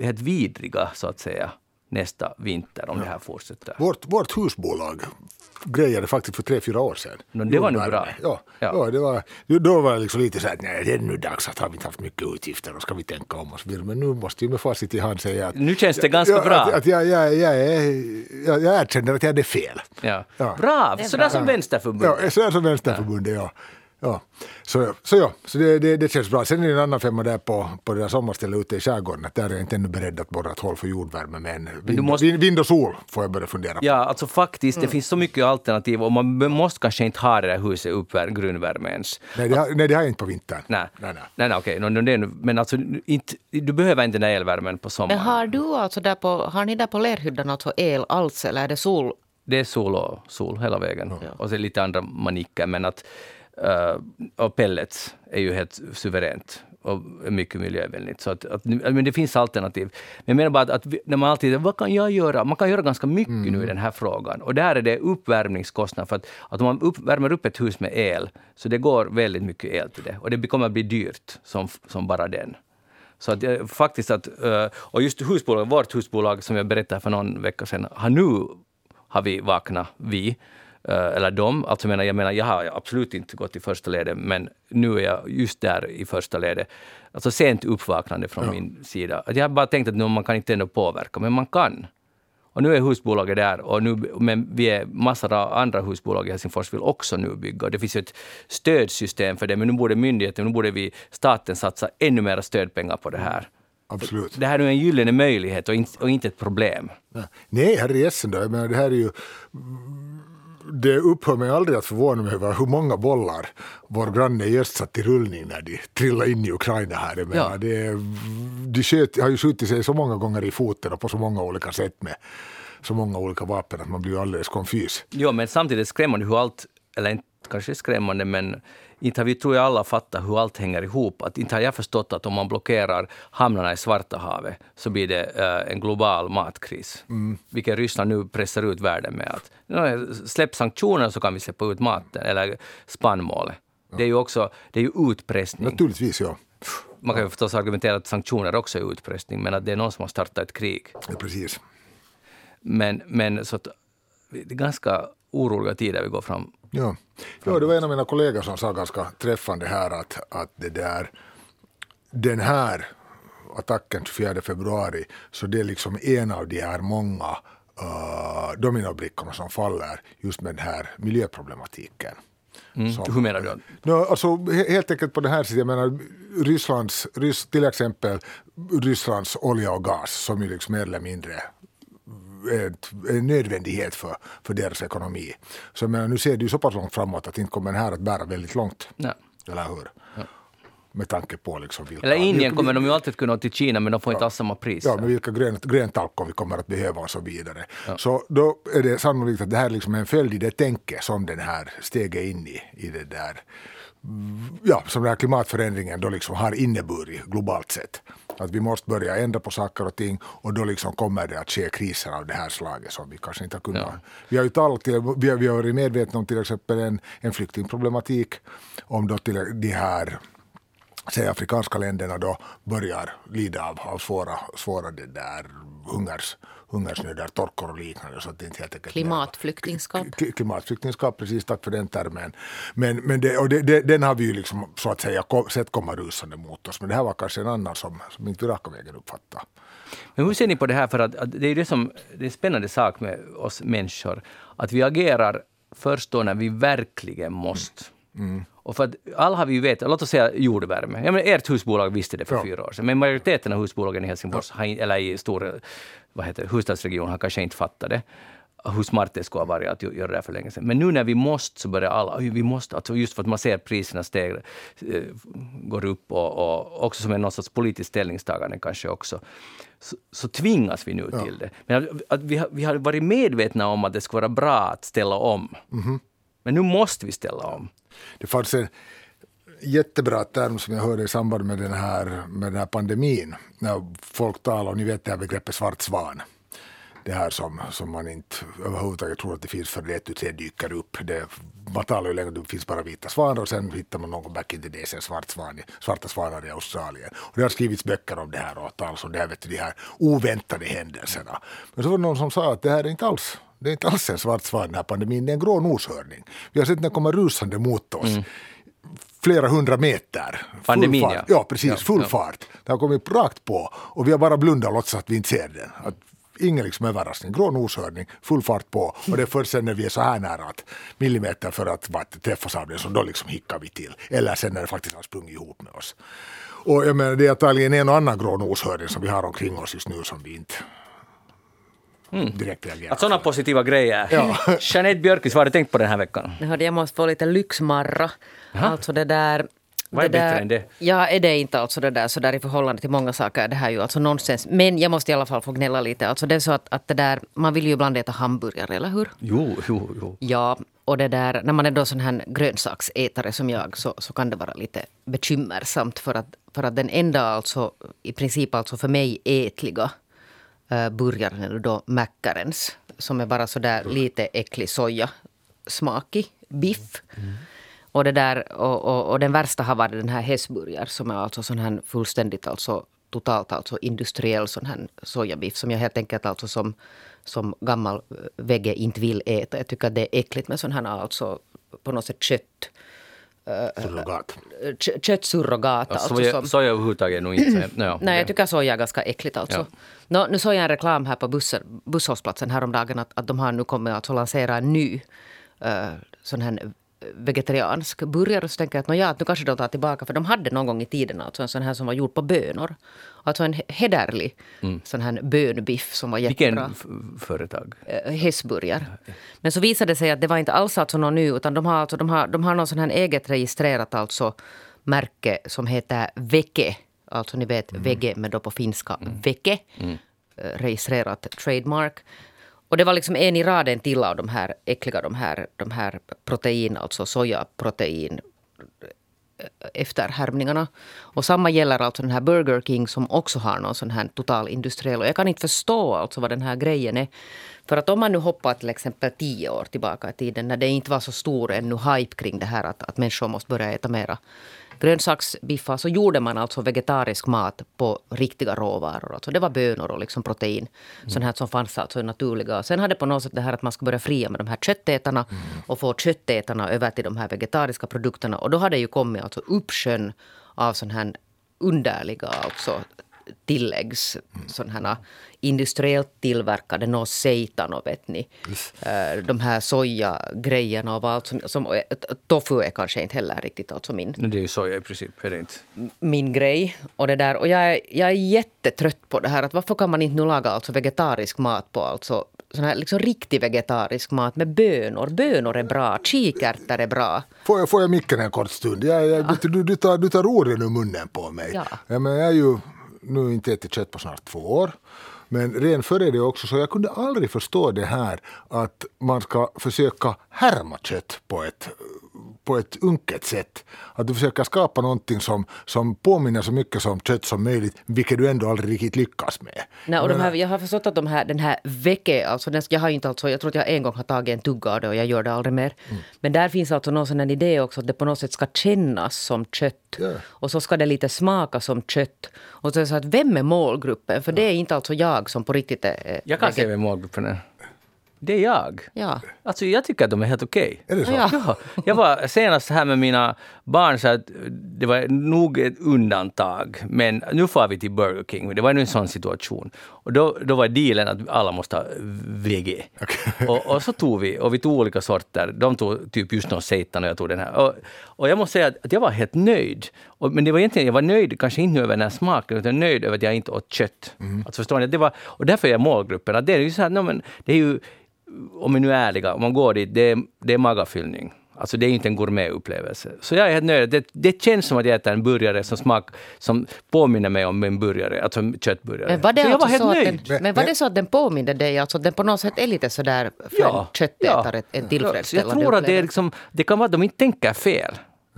helt vidriga, så att säga, nästa vinter om det här fortsätter. Vårt, vårt husbolag grejade faktiskt för tre, fyra år sedan. Men det var nu Jordvärme. bra. Ja, Ja. ja. det var, då var det liksom lite så här att nej, det är nu dags att har vi inte haft mycket utgifter och ska vi tänka om oss. Men nu måste vi med facit i hand säga att Nu känns det ganska ja, bra. Att, att jag, jag, jag, jag, jag, jag erkänner att jag hade fel. Ja. Ja. Bra! Det är Sådär som Vänsterförbundet. Ja, så är som Vänsterförbundet, ja. Ja, så, så ja, så det, det, det känns bra. Sen är det en annan femma där på, på det där sommarstället ute i skärgården. Där är jag inte ännu beredd att borra ett hål för jordvärme. Men vind, måste... vind och sol får jag börja fundera på. Ja, alltså faktiskt, mm. det finns så mycket alternativ och man måste kanske inte ha det där huset uppvärmt, grundvärme ens. Nej, det har, nej, det har jag inte på vintern. Nej, nej, nej. nej, nej okej. No, men alltså, inte, du behöver inte den där elvärmen på sommaren. Men har du alltså där på, har ni där på lerhyddan alltså el alls eller är det sol? Det är sol och sol hela vägen. Ja. Och så lite andra manicker, men att och pellets är ju helt suveränt och mycket miljövänligt. Så att, att, men det finns alternativ. Men jag menar bara att, att när man alltid vad kan jag göra? Man kan göra ganska mycket mm. nu i den här frågan. Och där är det uppvärmningskostnad. För att, att om man upp, värmer upp ett hus med el, så det går väldigt mycket el till det. Och det kommer att bli dyrt som, som bara den. Så att, eh, faktiskt att, och just husbolag, vårt husbolag som jag berättade för någon vecka sedan, har nu har vi vaknat, vi, Eh, eller de. Alltså menar, jag menar, jag har absolut inte gått i första ledet, men nu är jag just där i första ledet. Alltså sent uppvaknande från ja. min sida. jag har bara tänkt att nu, man kan inte ändå påverka, men man kan. Och nu är husbolaget där, och nu, men vi är massor av andra husbolag i Helsingfors vill också nu bygga. Det finns ju ett stödsystem för det, men nu borde myndigheten, nu borde vi, staten satsa ännu mer stödpengar på det här. Absolut. Det här är en gyllene möjlighet och inte, och inte ett problem. Nej, herre då. Jag menar, det här är ju det upphör mig aldrig att förvåna mig över hur många bollar vår granne i öst satt i rullning när de trillade in i Ukraina här. Jag menar, ja. det, de sköt, har ju skjutit sig så många gånger i foten och på så många olika sätt med så många olika vapen att man blir alldeles konfys. Jo, men samtidigt skrämmande hur allt, eller inte kanske skrämmande, men inte har vi, tror jag alla fattat hur allt hänger ihop. Att inte har jag förstått att om man blockerar hamnarna i Svarta havet så blir det uh, en global matkris. Mm. Vilket Ryssland nu pressar ut världen med. att Släpp sanktioner så kan vi släppa ut maten, eller spannmålet. Ja. Det är ju också det är ju utpressning. Naturligtvis, ja. Man kan ju förstås argumentera att sanktioner också är utpressning, men att det är någon som har startat ett krig. Ja, precis. Men, men så att, det är ganska oroliga tider vi går fram Ja. ja, det var en av mina kollegor som sa ganska träffande här att, att det där, den här attacken 24 februari, så det är liksom en av de här många uh, dominobrickorna som faller just med den här miljöproblematiken. Mm. Som, Hur menar du? No, alltså, helt enkelt på det här sättet, jag menar Rysslands, till exempel Rysslands olja och gas som ju liksom mer eller mindre en nödvändighet för, för deras ekonomi. Så men nu ser det ju så pass långt framåt att inte kommer den här att bära väldigt långt. Nej. Eller hur? Ja. Med tanke på liksom vilka... Eller Indien kommer de ju alltid kunna till Kina men de får ja. inte alls samma pris. Ja, men vilka grön, gröntalkor vi kommer att behöva och så vidare. Ja. Så då är det sannolikt att det här liksom är en följd i det tänke som den här steget in i, i det där ja, som den här klimatförändringen då liksom har inneburit globalt sett. Att vi måste börja ändra på saker och ting och då liksom kommer det att ske kriser av det här slaget som vi kanske inte har kunnat. Ja. Vi har ju talat, vi har, vi har varit medvetna om till exempel en, en flyktingproblematik, om då till de här säg afrikanska länderna då börjar lida av, av svåra, svåra det där hungers, hungersnöder, torkor och liknande. Så att det inte helt Klimatflyktingskap. Klimatflyktingskap, precis, tack för den termen. Men, men det, och det, det, den har vi ju liksom, så att säga sett komma rusande mot oss. Men det här var kanske en annan som, som inte raka vägen uppfattade. Men hur ser ni på det här? För att, att det är det som det är en spännande sak med oss människor. Att vi agerar först då när vi verkligen måste. Mm. Och för att alla har vi ju vetat, låt oss säga jordvärme. Ja, men ert husbolag visste det för ja. fyra år sedan, men majoriteten av husbolagen i Helsingfors, ja. eller i stor vad heter, huvudstadsregion, har kanske inte fattat det hur smart det skulle ha varit att göra det här för länge sedan. Men nu när vi måste så börjar alla, vi måste, alltså just för att man ser priserna steg, eh, går upp och, och också som en någon sorts politiskt ställningstagande kanske också, så, så tvingas vi nu ja. till det. Men att, att vi, har, vi har varit medvetna om att det skulle vara bra att ställa om. Mm -hmm. Men nu måste vi ställa om. Det fanns en jättebra term som jag hörde i samband med den här, med den här pandemin, när folk talar, och ni vet det här begreppet svart svan det här som, som man inte överhuvudtaget tror att det finns för det det dyker upp. Det, man talar ju länge om att det finns bara vita svanar och sen hittar man någon back in the days en svart svan, svarta svanar i Australien. Och det har skrivits böcker om det här och talas om det här, vet du, de här oväntade händelserna. Men så var det någon som sa att det här är inte alls det är inte alls en svart svan den här pandemin, det är en grå noshörning. Vi har sett den komma rusande mot oss. Mm. Flera hundra meter. Pandemin, ja. ja. precis. Full ja, fart. Den har kommit rakt på och vi har bara blundat och låtsas att vi inte ser den. Att ingen liksom överraskning. Grå noshörning, full fart på. Och det är först sen när vi är så här nära att millimeter för att, att träffas av det, så då liksom hickar vi till. Eller sen när det faktiskt har sprungit ihop med oss. Och jag menar, det är antagligen en och annan grå noshörning som vi har omkring oss just nu som vi inte direkt reagerar Att sådana positiva grejer. Ja. Jeanette Björkqvist, vad har du tänkt på den här veckan? Hörde jag måste få lite lyxmarra. Alltså det där... Vad är det bättre där, än det? Ja, är det inte alltså det där så där i förhållande till många saker. Det här är ju alltså nonsens. Men jag måste i alla fall få gnälla lite. Alltså det är så att, att det där, man vill ju ibland äta hamburgare, eller hur? Jo, jo, jo. Ja, och det där, när man är då sån här grönsaksätare som jag så, så kan det vara lite bekymmersamt för att, för att den enda alltså, i princip alltså för mig ätliga uh, burgaren är då Mackarens som är bara så där lite äcklig soja smakig biff. Och, det där, och, och, och den värsta har varit den här hästburgare som är alltså sån här fullständigt alltså totalt alltså industriell sån här sojabiff som jag helt enkelt alltså som, som gammal eh, vegge inte vill äta. Jag tycker att det är äckligt med sån här alltså på något sätt kött Surrogat. kö- köttsurrogat. Alltså soja, som, soja överhuvudtaget är nog inte... No, Nej, jag tycker soja är ganska äckligt alltså. Ja. Nå, nu såg jag en reklam här på bussen, busshållplatsen häromdagen att, att de har nu kommit att lansera en ny uh, sån här vegetariansk burgare. Så tänker jag att nå, ja, att nu kanske de tar tillbaka. För de hade någon gång i tiden alltså en sån här som var gjord på bönor. Alltså en hederlig sån här bönbiff som var Vilken jättebra. f- företag? eh, hästburgare. Men så visade det sig att det var inte alls alltså någon ny utan de har, alltså, de har, de har någon sån här eget registrerat alltså märke som heter Veke. Alltså ni vet vege men då på finska Veke. Eh, Registrerat trademark. Och det var liksom en i raden till av de här äckliga de här, de här protein, alltså sojaprotein eh, efterhärmningarna. Och samma gäller alltså den här Burger King som också har någon sån här total industriell. Och jag kan inte förstå alltså vad den här grejen är. För att om man nu hoppar till exempel tio år tillbaka i tiden när det inte var så stor ännu hype kring det här att, att människor måste börja äta mera grönsaksbiffar så gjorde man alltså vegetarisk mat på riktiga råvaror. Alltså det var bönor och liksom protein. Sånt här som fanns alltså naturliga. Sen hade på något sätt det här att man ska börja fria med de här köttätarna och få köttätarna över till de här vegetariska produkterna. Och då hade ju kommit alltså uppsjön av sån här underliga alltså tilläggs... Sån här industriellt tillverkade no seitan och vet ni. eh, De här sojagrejerna och allt som, som... eh, Tofu är kanske inte heller riktigt alltså min det är ju soja i princip, är det inte? min grej. Och, det där. och jag, är, jag är jättetrött på det här. Att varför kan man inte nu laga alltså vegetarisk mat på alltså, sån här liksom riktig vegetarisk mat med bönor? Bönor är bra, kikärtor är bra. Får jag, får jag micken en kort stund? Jag, jag, vet du, du, du, tar, du tar orden ur munnen på mig. Ja. men jag är ju nu inte ätit kött på snart två år. Men redan före det också, så jag kunde aldrig förstå det här att man ska försöka härma kött på ett, på ett unket sätt. Att du försöker skapa någonting som, som påminner så mycket som kött som möjligt, vilket du ändå aldrig riktigt lyckas med. Nej, och de här, jag har förstått att de här, den här veke, alltså den, jag har inte alltså, jag tror att jag en gång har tagit en tugga av det och jag gör det aldrig mer. Men där finns alltså någon sån idé också att det på något sätt ska kännas som kött. Ja. Och så ska det lite smaka som kött. Och så är det så att vem är målgruppen? För det är inte alltså jag som på riktigt är... Jag kan se vem målgruppen är. Det är jag. Ja. Alltså jag tycker att de är helt okej. Är det så? Ja. Ja, jag var senast här med mina barn så att det var nog ett undantag. Men nu får vi till Burger King. Det var nu en sån situation. Och då, då var dealen att alla måste ha VG. Och, och så tog vi, och vi tog olika sorter. De tog typ just någon seitan och jag tog den här. Och, och jag måste säga att, att jag var helt nöjd. Och, men det var egentligen, jag var nöjd, kanske inte över den här smaken, utan nöjd över att jag inte åt kött. Alltså förstår ni? Det var, och därför är jag målgruppen. Att det är ju så här, no, men det är ju om vi nu är ärliga, om man går dit, det är, det är magafyllning. Alltså det är inte en gourmetupplevelse. Så jag är helt nöjd. Det, det känns som att jag äter en burgare som, smak, som påminner mig om en burgare, alltså en köttburgare. Men var det, så var alltså helt så den, men var det så att den påminde dig, alltså att den på något sätt är lite sådär för en köttätare, en Så tillfredsställande jag tror att det, är upplevelse? liksom, det kan vara att de inte tänker fel.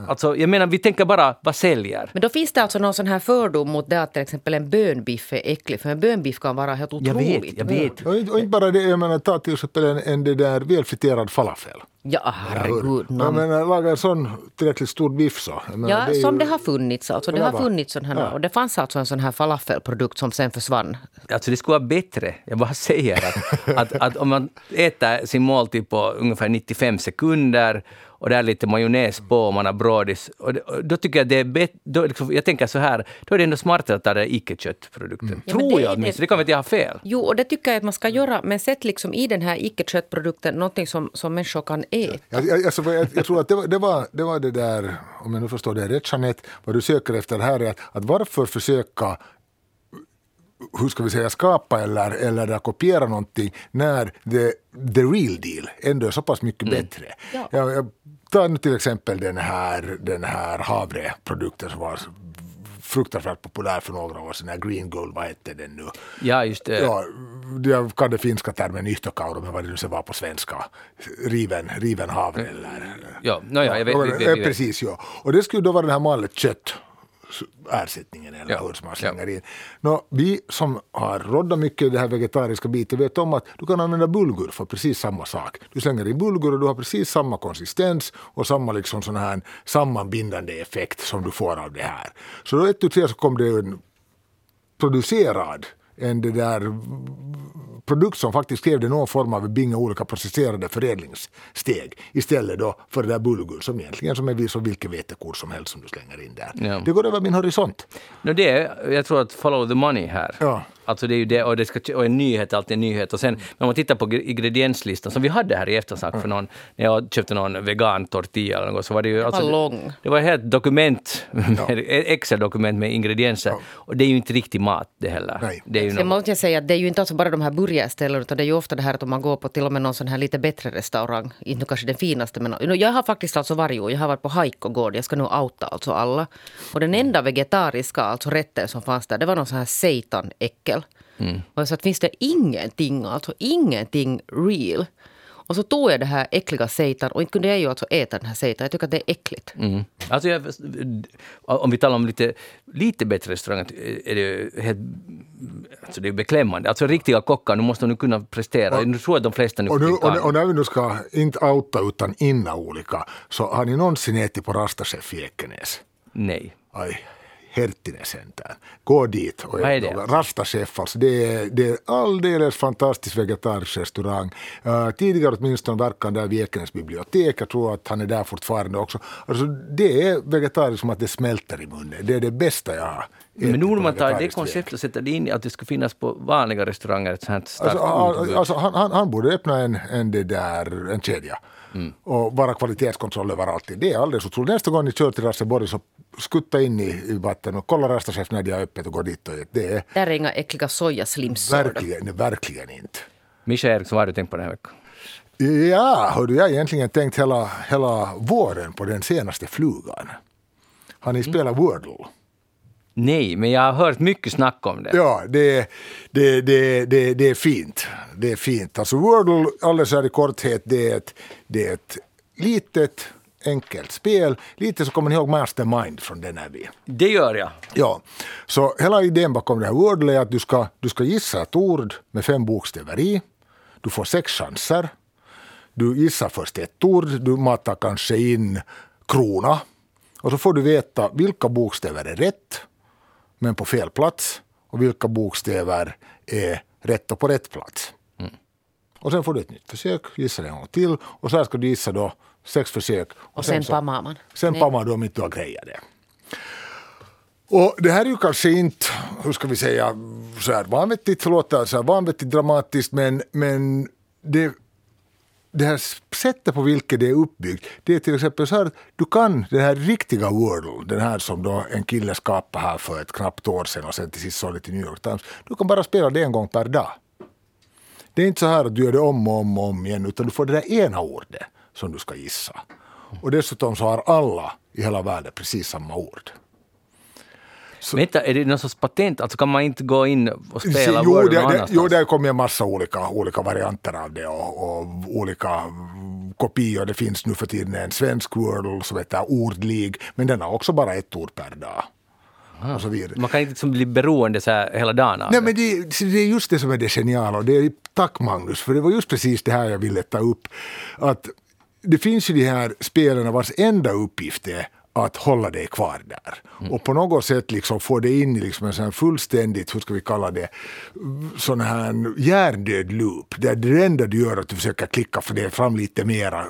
Alltså, jag menar, vi tänker bara, vad säljer? Men då finns det alltså någon sån här fördom mot det att till exempel en bönbiff är äcklig. För en bönbiff kan vara helt Jag otroligt vet, jag vet. Och inte, och inte bara det, jag menar ta till exempel en, en det där välfriterad falafel. Ja, herregud. Jag någon- menar, laga en sån tillräckligt stor biff så. Jag menar, Ja, det som ju- det har funnits. Alltså. Det Ja, har funnits sån här, Ja. och det fanns alltså en sån här falafelprodukt som sen försvann. Alltså det skulle vara bättre. Jag bara säger att, att, att om man äter sin måltid på ungefär 95 sekunder och det är lite majonnäs på och man har brådis. Och det, då tycker jag det är bättre. Liksom, jag tänker så här, då är det ändå smartare att ta den icke-köttprodukten. Ja, men Tror det är jag det- åtminstone. Det kan vara att jag har fel. Jo, och det tycker jag att man ska göra. Men sätt liksom i den här icke-köttprodukten någonting som, som människor kan äta. Jag, jag, alltså, jag, jag tror att det var, det, var, det var det där, om jag nu förstår det rätt Jeanette, vad du söker efter här är att, att varför försöka hur ska vi säga, skapa eller, eller kopiera någonting när the, the real deal ändå är så pass mycket bättre. Ja. Jag, jag tar nu till exempel den här, den här havreprodukten som var fruktansvärt populär för några år sedan, Green Gold, vad hette den nu? Ja, just det. Ja, jag kan den finska termen nyhtokauro, men vad det nu ska vara på svenska. Riven, riven havre eller... Ja, no, ja, jag vet. Ja, vi- vi- eh, vet. Precis, ja. Och det skulle då vara den här mallet kött ersättningen eller Ja, hur som man slänger in. Nå, vi som har roddat mycket i det här vegetariska biten vet om att du kan använda bulgur för precis samma sak. Du slänger in bulgur och du har precis samma konsistens och samma liksom sån här sammanbindande effekt som du får av det här. Så då ett tu tre så kom det en producerad en det där produkt som faktiskt krävde någon form av binga olika processerade förädlingssteg istället då för det där bulgur som egentligen som är som vilken vetekor som helst som du slänger in där. Ja. Det går över min horisont. No, det är, jag tror att follow the money här. Ja. Alltså det är ju det, och, det ska, och en nyhet är alltid en nyhet. Och sen när man tittar på gre- ingredienslistan som vi hade här i eftersnack för någon, när jag köpte någon vegan tortilla eller något, så var det ju... alltså var lång. Det var ett helt dokument, med, ett Excel-dokument med ingredienser. Och det är ju inte riktig mat det heller. Nej. Det är ju Sen måste jag säga att det är ju inte alltså bara de här burgarställena utan det är ju ofta det här att om man går på till och med någon sån här lite bättre restaurang, inte kanske den finaste men jag har faktiskt alltså varit och jag har varit på Haikogård, jag ska nu outa alltså alla. Och den enda vegetariska alltså rätten som fanns där det var någon sån här seitanäckel. Mm. Och jag sa att finns det ingenting, alltså ingenting real. Och så tog jag det här äckliga seitan och inte kunde jag ju alltså äta den här seitan. Jag tycker att det är äckligt. mm. alltså jag, om vi talar om lite, lite bättre restauranger, är det helt... Alltså det är beklämmande. Alltså riktiga kockar, nu måste de nu kunna prestera. Jag tror att de flesta nu Och, nu, och, och när vi nu ska inte outa utan inna olika så har ni någonsin ätit på Rastachef i Ekenäs? Nej. Aj, Herttinen sentään. Gå dit. Och Vad är det? Rastachef, alltså det är, det är alldeles fantastisk vegetarisk restaurang. Uh, tidigare åtminstone verkar han där vid Ekenäs bibliotek. Jag tror att han är där fortfarande också. Alltså det är vegetariskt som att det smälter i munnen. Det är det bästa jag har Men nu när man tar det konceptet och sätter det in att det ska finnas på vanliga restauranger, ett sånt starkt Alltså, alltså, han, han, han borde öppna en, en, det där, en kedja Mm. och bara kvalitetskontroll överallt. Det är alldeles otroligt. Nästa gång ni kör till Raseborg så skutta in i, i vatten och kolla Rastachef när de har öppet och gå dit. Och, det är Där är inga äckliga sojaslimsor. verkligen, verkligen inte. Mischa Eriksson, vad har du tänkt på den här veckan? Ja, hördu, jag har egentligen tänkt hela, hela våren på den senaste flugan. Har ni spelat Wordle? Nej, men jag har hört mycket snack om det. Ja, det, det, det, det, det är fint. Det är fint. Alltså Wordle, alldeles här i korthet, det är ett, det är ett litet enkelt spel. Lite så kommer ni ihåg Mastermind från den här vi. Det gör jag. Ja, så hela idén bakom det här Wordle är att du ska, du ska gissa ett ord med fem bokstäver i. Du får sex chanser. Du gissar först ett ord, du matar kanske in krona. Och så får du veta vilka bokstäver är rätt, men på fel plats. Och vilka bokstäver är rätt och på rätt plats. Och sen får du ett nytt försök, gissa det en gång till. Och så här ska du gissa då sex försök. Och sen så- pammar man. Sen pammar du om inte du har grejat det. Och det här är ju kanske inte, hur ska vi säga, så här vanvettigt, låter så här vanvettigt dramatiskt, men, men det, det här sättet på vilket det är uppbyggt, det är till exempel så här att du kan den här riktiga Wordle, den här som då en kille skapade här för ett knappt år sedan och sen till sist sålde till New York Times, du kan bara spela det en gång per dag. Det är inte så här att du gör det om och om och om igen, utan du får det där ena ordet som du ska gissa. Och dessutom så har alla i hela världen precis samma ord. Vänta, är det någon sorts patent? Alltså kan man inte gå in och spela jo, Word det, någon det, jo, det kommer en massa olika, olika varianter av det och, och olika kopior. Det finns nu för tiden en svensk Wordle som heter Ordlig, men den har också bara ett ord per dag. Så. Man kan inte liksom bli beroende så här hela dagen av Nej, det. men det, det är just det som är det geniala. Och det är, tack Magnus, för det var just precis det här jag ville ta upp. Att det finns ju de här spelarna vars enda uppgift är att hålla dig kvar där. Mm. Och på något sätt liksom få dig in i liksom en sån fullständigt, hur ska vi kalla det, sån här hjärndöd loop. Där det enda du gör är att du försöker klicka för det fram lite mera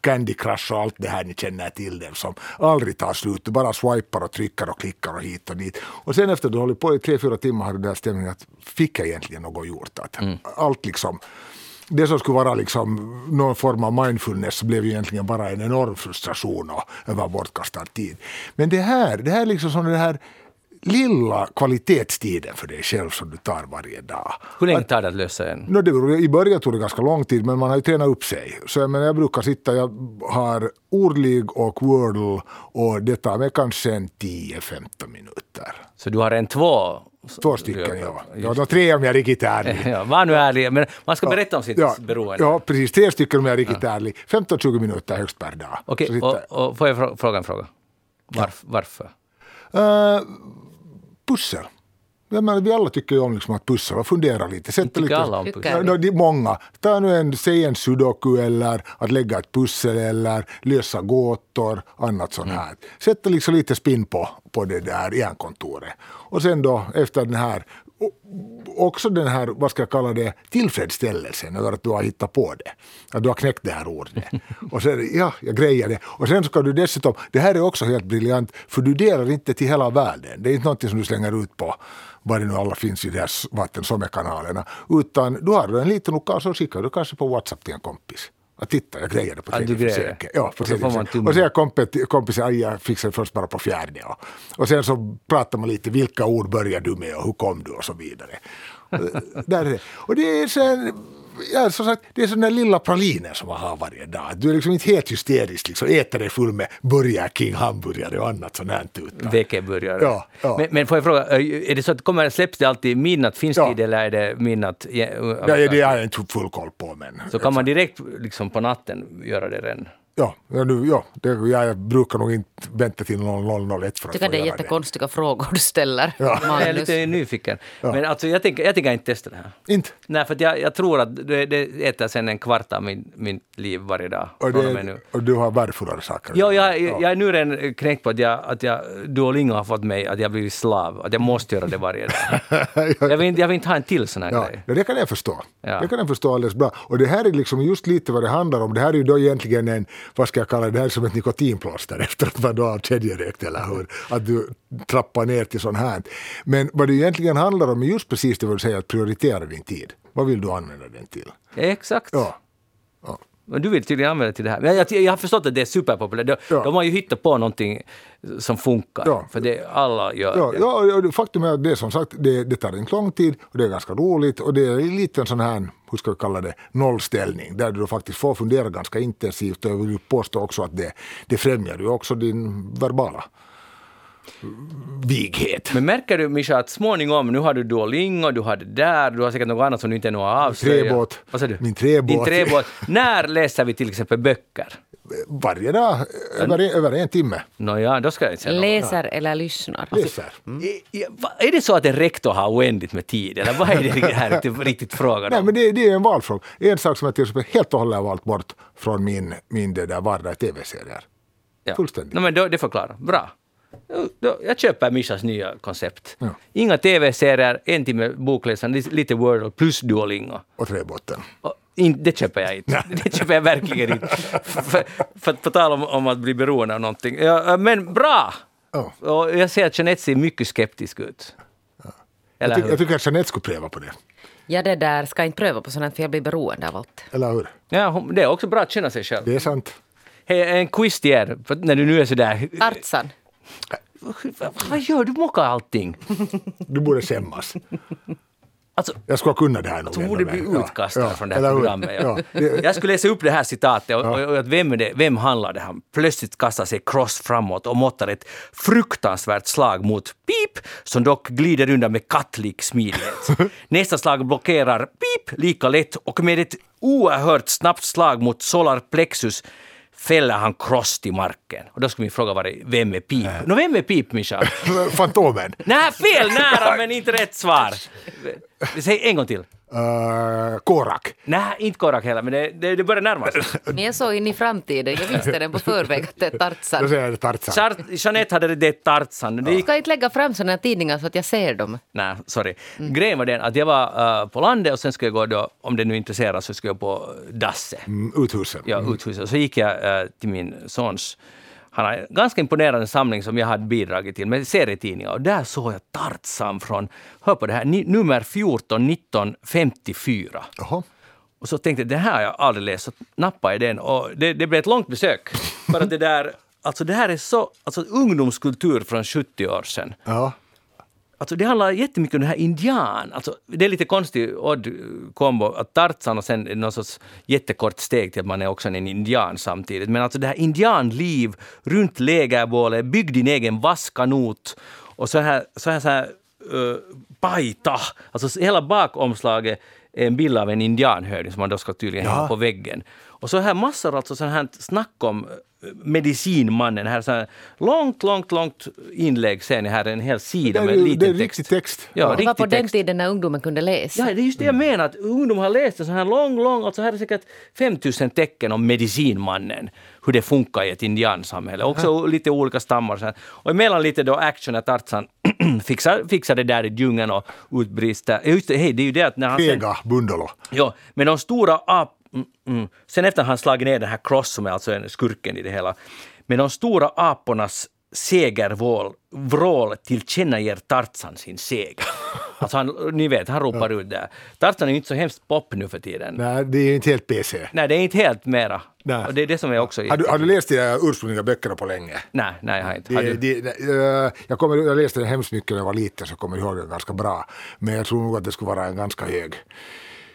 Candy Crush och allt det här ni känner till det som aldrig tar slut. Du bara swipar och trycker och klickar och hit och dit. Och sen efter du hållit på i tre, fyra timmar har du den där stämningen att fick jag egentligen något gjort? Att mm. Allt liksom det som skulle vara liksom någon form av mindfulness blev ju egentligen bara en enorm frustration och över bortkastad tid. Men det här, det här är liksom som det här lilla kvalitetstiden för dig själv som du tar varje dag. Hur länge tar det att lösa en? No, det, I början tog det ganska lång tid men man har ju tränat upp sig. Så jag, menar, jag brukar sitta, jag har ordlig och wordle och det tar mig kanske en 10-15 minuter. Så du har en två Två stycken, ja. ja de tre om jag är riktigt ärlig. ja, var nu ärlig, men man ska berätta om sitt ja, beroende. Ja, precis. Tre stycken om jag är riktigt ja. ärlig. 15-20 minuter högst per dag. Okej, okay, och, och får jag fråga en fråga? Varf, varför? Uh, pussel. Jag menar, vi alla tycker ju om liksom att pussla och fundera lite. Sätta lite, alla om pussel? Ja, de, många. Ta nu en, säg en sudoku eller att lägga ett pussel eller lösa gåtor, annat sånt här. Mm. Sätta liksom lite spinn på, på det där hjärnkontoret. Och sen då efter den här också den här, vad ska jag kalla det, tillfredsställelsen över att du har hittat på det. Att du har knäckt det här ordet. Och sen, ja, jag grejer det. Och sen ska du dessutom, det här är också helt briljant, för du delar inte till hela världen. Det är inte något som du slänger ut på vad det nu alla finns i de här vattensommerkanalerna. Utan du har en liten lokal så skickar du kanske på WhatsApp till en kompis. Att titta, jag grejade på tredje ja, försöket. Ja, på tredje försöket. Och så säger kompis, kompisen att jag fixade först bara på fjärde. Och, och sen så pratar man lite, vilka ord börjar du med och hur kom du och så vidare. Där är det. Och det är sen ja, som sagt, det är sån där lilla pralinen som man har varje dag. Du är liksom inte helt hysterisk, liksom, äter dig full med Burger King hamburgare och annat sånt här. Vekeburgare. Ja, ja. Men, men får jag fråga, är det så att kommer, släpps det alltid midnatt finsk tid ja. eller är det midnatt? Ja, ja, det har jag inte full koll på. Men, så kan man direkt liksom på natten göra det redan? Ja, nu, ja det, jag brukar nog inte vänta till 0001 för att tycker det är jättekonstiga det. frågor du ställer. Ja. Jag är lite nyfiken. Ja. Men alltså, jag, tänker, jag tänker inte testa det här. Inte? Nej, för jag, jag tror att det, det äter sen en kvart av min, min liv varje dag. Och, det, nu. och du har värdefullare saker? Ja, jag, ja. jag är nu redan knäckt på att, jag, att jag, Duolingo har fått mig att jag blivit slav. Att jag måste göra det varje dag. jag, vill, jag vill inte ha en till sån här ja. grej. Ja, det kan jag förstå. Ja. Det kan jag förstå alldeles bra. Och det här är liksom just lite vad det handlar om. Det här är ju då egentligen en, vad ska jag kalla det, här som ett nikotinplåster efter att man då har kedjerökt eller hur. Att du trappar ner till sånt här. Men vad det egentligen handlar om är just precis det vad du säger, att prioritera din tid. Vad vill du använda den till? Exakt. Ja. Men du vill tydligen använda det till det här. Men jag, jag har förstått att det är superpopulärt. De, ja. de har ju hittat på någonting som funkar. Ja. För det, alla gör ja, det. Ja, faktum är att det som sagt, det, det tar inte lång tid och det är ganska roligt och det är en liten sån här, hur ska vi kalla det, nollställning där du faktiskt får fundera ganska intensivt och jag vill påstå också att det, det främjar ju också din verbala vighet. Men märker du Mischa att småningom, nu har du Duolingo, du har det där, du har säkert något annat som du inte ännu har avslöjat. Träbåt. Vad säger du? Min träbåt. Din träbåt. När läser vi till exempel böcker? Varje dag, över, över en timme. Nåja, då ska jag inte säga Läser något. eller lyssnar? Läser. Mm. Är, är det så att en rektor har oändligt med tid, eller vad är det här riktigt, riktigt frågan om? Nej, men det, det, är en valfråga. En sak som jag till exempel helt och hållet har valt bort från min, min det där vardag tv-serier. Ja. Fullständigt. No, men då, det förklarar. Bra. Jag köper Mishas nya koncept. Ja. Inga tv-serier, en timme bokläsande, lite Wordle plus Duolingo. Och träbotten. det köper jag inte. Det köper jag verkligen inte. för, för på tal om, om, att bli beroende av någonting. Ja, men bra! Oh. Och jag ser att Jeanette ser mycket skeptisk ut. Ja. Jag, tycker, jag tycker att Jeanette skulle pröva på det. Ja, det där ska inte pröva på sånt för jag blir beroende av allt. Eller hur? Ja, det är också bra att känna sig själv. Det är sant. Hej, en quiz till er, när du nu är sådär... Artsan. Vad gör du? mockar allting. Du borde skämmas. Alltså, jag skulle kunna det här alltså, hon borde bli utkastad ja, från det här programmet. Ja. Jag skulle läsa upp det här citatet och, och, och vem, det, vem handlar det om? Plötsligt kastar sig Cross framåt och måttar ett fruktansvärt slag mot Pip, som dock glider undan med kattlik smidighet. Nästa slag blockerar Pip lika lätt och med ett oerhört snabbt slag mot solar plexus fäller han Cross till marken. Och då skulle min fråga vara, vem är Pip? No, vem är Pip, Mischa? Fantomen. Nej, fel nära men inte rätt svar. Säg en gång till. Uh, Korak. Nej, inte Korak heller, men det, det, det börjar närma sig. Ni är så in i framtiden. Jag visste den på förväg att det är Då Tarzan. säger jag Tarzan. Char- Jeanette hade det Tarzan. Det gick Ska inte lägga fram sådana tidningar så att jag ser dem. Nej, sorry. Grejen var den att jag var uh, på landet och sen skulle jag gå då, om det nu intresserar så skulle jag på Dasse, Mm, Uthusen. ja, uthuset. Och så gick jag uh, till min sons han har en ganska imponerande samling som jag hade bidragit till med serietidningar. Och där såg jag Tarzan från, hör på det här, nummer 14 1954. Jaha. Och så tänkte jag, det här har jag aldrig läst, så nappade jag den. Och det, det blev ett långt besök. För att det där, alltså det här är så, alltså ungdomskultur från 70 år sedan. Ja. Alltså det handlar jättemycket om det här indian. Alltså det är lite konstig odd kombo att Tarzan och sen någon sorts jättekort steg till att man är också en indian samtidigt. Men alltså det här indianliv runt lägerbålet, bygg din egen vasskanot och så här, så här, så här uh, paita. Alltså hela bakomslaget är en bild av en indianhövding som man då ska tydligen Ja. hänga på väggen. Och så här massor alltså sån här snack om eh, medicinmannen. Här så här långt, långt, långt inlägg ser ni här, en hel sida med liten det är text. riktig text. Ja, Det var på riktig den text. tiden när ungdomen kunde läsa. Ja, det är just det jag menar, att ungdomar har läst en sån här lång, lång, alltså här är säkert 5000 tecken om medicinmannen, hur det funkar i ett indiansamhälle. Också lite olika stammar. Så här. Och emellan lite då action när Tarzan fixar, fixar det där i djungeln och utbrister. Ja, Just det, hej, det är ju det att när han sen... Fega Bundolo. Ja, men de stora ap... Mm, mm. Sen efter han slagit ner den här Cross som är alltså en skurken i det hela. Men de stora apornas segervrål vrål tillkännager Tarzan sin seger. Alltså han, ni vet, han ropar ut där. Tarzan är ju inte så hemskt pop nu för tiden. Nej, Nej, det är inte helt PC. det är inte helt mera. Nej. Och det är det som är också... Har du, har du läst de där ursprungliga böckerna på länge? Nej, nej, jag har inte. Har Det, du? det, eh, jag, kommer, jag läste den hemskt mycket när jag var liten, så kommer jag ihåg den ganska bra. Men jag tror nog att det skulle vara en ganska hög,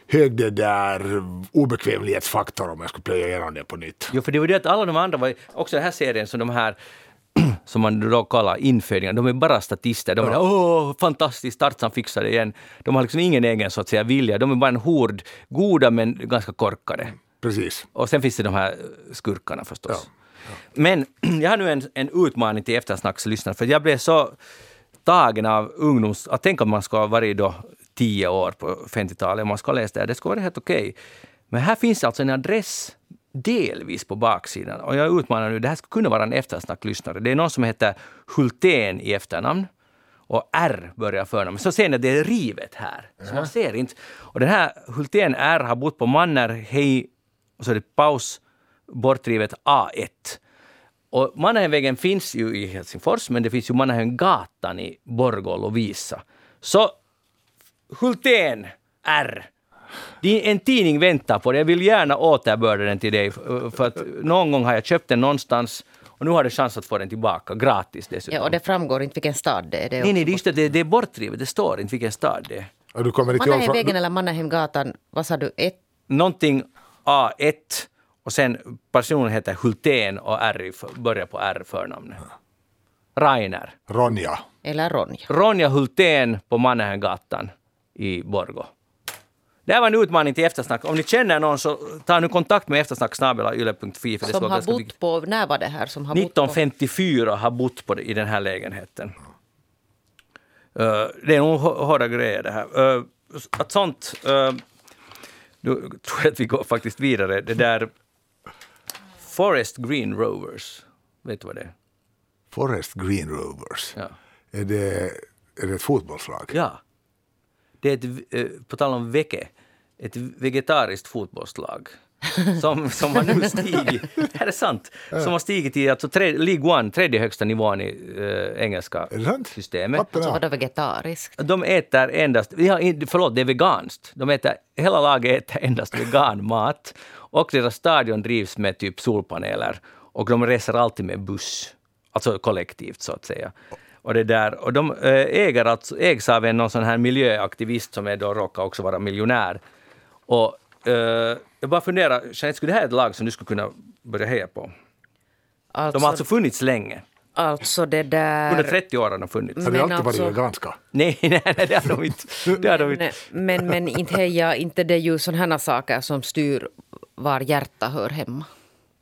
hög det där obekvämlighetsfaktor om jag skulle plöja igenom det på nytt. Jo, för det var det att alla de andra var också den här serien som de här som man då kallar infödingar, de är bara statister. De är åh, fantastiskt, Tarzan fixar det igen. De har liksom ingen egen så att säga vilja. De är bara en hord, goda men ganska korkade. Precis. Och sen finns det de här skurkarna förstås. Men jag har nu en, en utmaning till eftersnackslyssnare, för jag blev så tagen av ungdoms... Att tänk om man ska varit då tio år på 50-talet, om man ska ha läst det här, det skulle vara helt okej. Men här finns alltså en adress delvis på baksidan. Och jag utmanar nu, det här skulle kunna vara en eftersnacklyssnare. Det är någon som heter Hultén i efternamn och R börjar förnamn. Så ser ni att det är rivet här. Så man ser inte. Och den här Hultén R har bott på Mannerhej, och så är det paus, bortrivet A1. Och Mannerheimvägen finns ju i Helsingfors, men det finns ju Mannerheimgatan i Borgå och Lovisa. Så Hultén R. Din- En tidning väntar på dig. Jag vill gärna återbörda den till dig. För att någon gång har jag köpt den någonstans och nu har du chans att få den tillbaka gratis dessutom. Ja, och det framgår inte vilken stad det är. Det är Nej, nej, det är just det. Det, det är bortrivet. Det står inte vilken stad det är. Och du kommer inte ihåg... Mannerheimvägen eller Mannerheimgatan, vad sa du? Ett? Någonting A1 och sen personen heter Hultén och R börjar på R förnamnet. Rainer. Ronja. Eller Ronja. Ronja Hultén på Mannerheimgatan i Borgå. Det här var en utmaning till eftersnack. Om ni känner någon så ta nu kontakt med eftersnacksnabelayle.fi för det Som vara har bott viktigt. på, när var det här som har bott på? 1954 har bott på det, i den här lägenheten. Eh, det är nog hå- hårda grejer det här. Uh, att sånt... Uh, nu tror jag att vi går faktiskt vidare. Det där... Forest Green Rovers. Vet du vad det är? Forest Green Rovers. Ja. Är, det, är det ett fotbollslag? Ja. Det är ett, eh, på tal om veke, ett vegetariskt fotbollslag. Som, som har nu stigit, det här är sant, som har stigit till alltså tre, League One, tredje högsta nivån i eh, engelska systemet. Hatten Så av. var det vegetariskt. De äter endast, ja, förlåt, det är veganskt. De äter, hela laget äter endast veganmat. Och deras stadion drivs med typ solpaneler. Och de reser alltid med buss. Alltså kollektivt så att säga. Och, det där, och de eh, äger alltså, ägs av en någon sån här miljöaktivist som är då råkar också vara miljonär. Och eh, jag bara funderar, Jeanette, skulle det här är ett lag som du skulle kunna börja heja på? Alltså, De har alltså funnits länge. alltså det där... 130 år har de funnits. Har de Men alltid varit alltså- veganska? Nej, nej, nej, det har de inte. Det har de inte. Nej, men, men inte heja, inte det är ju sådana saker som styr var hjärta hör hemma.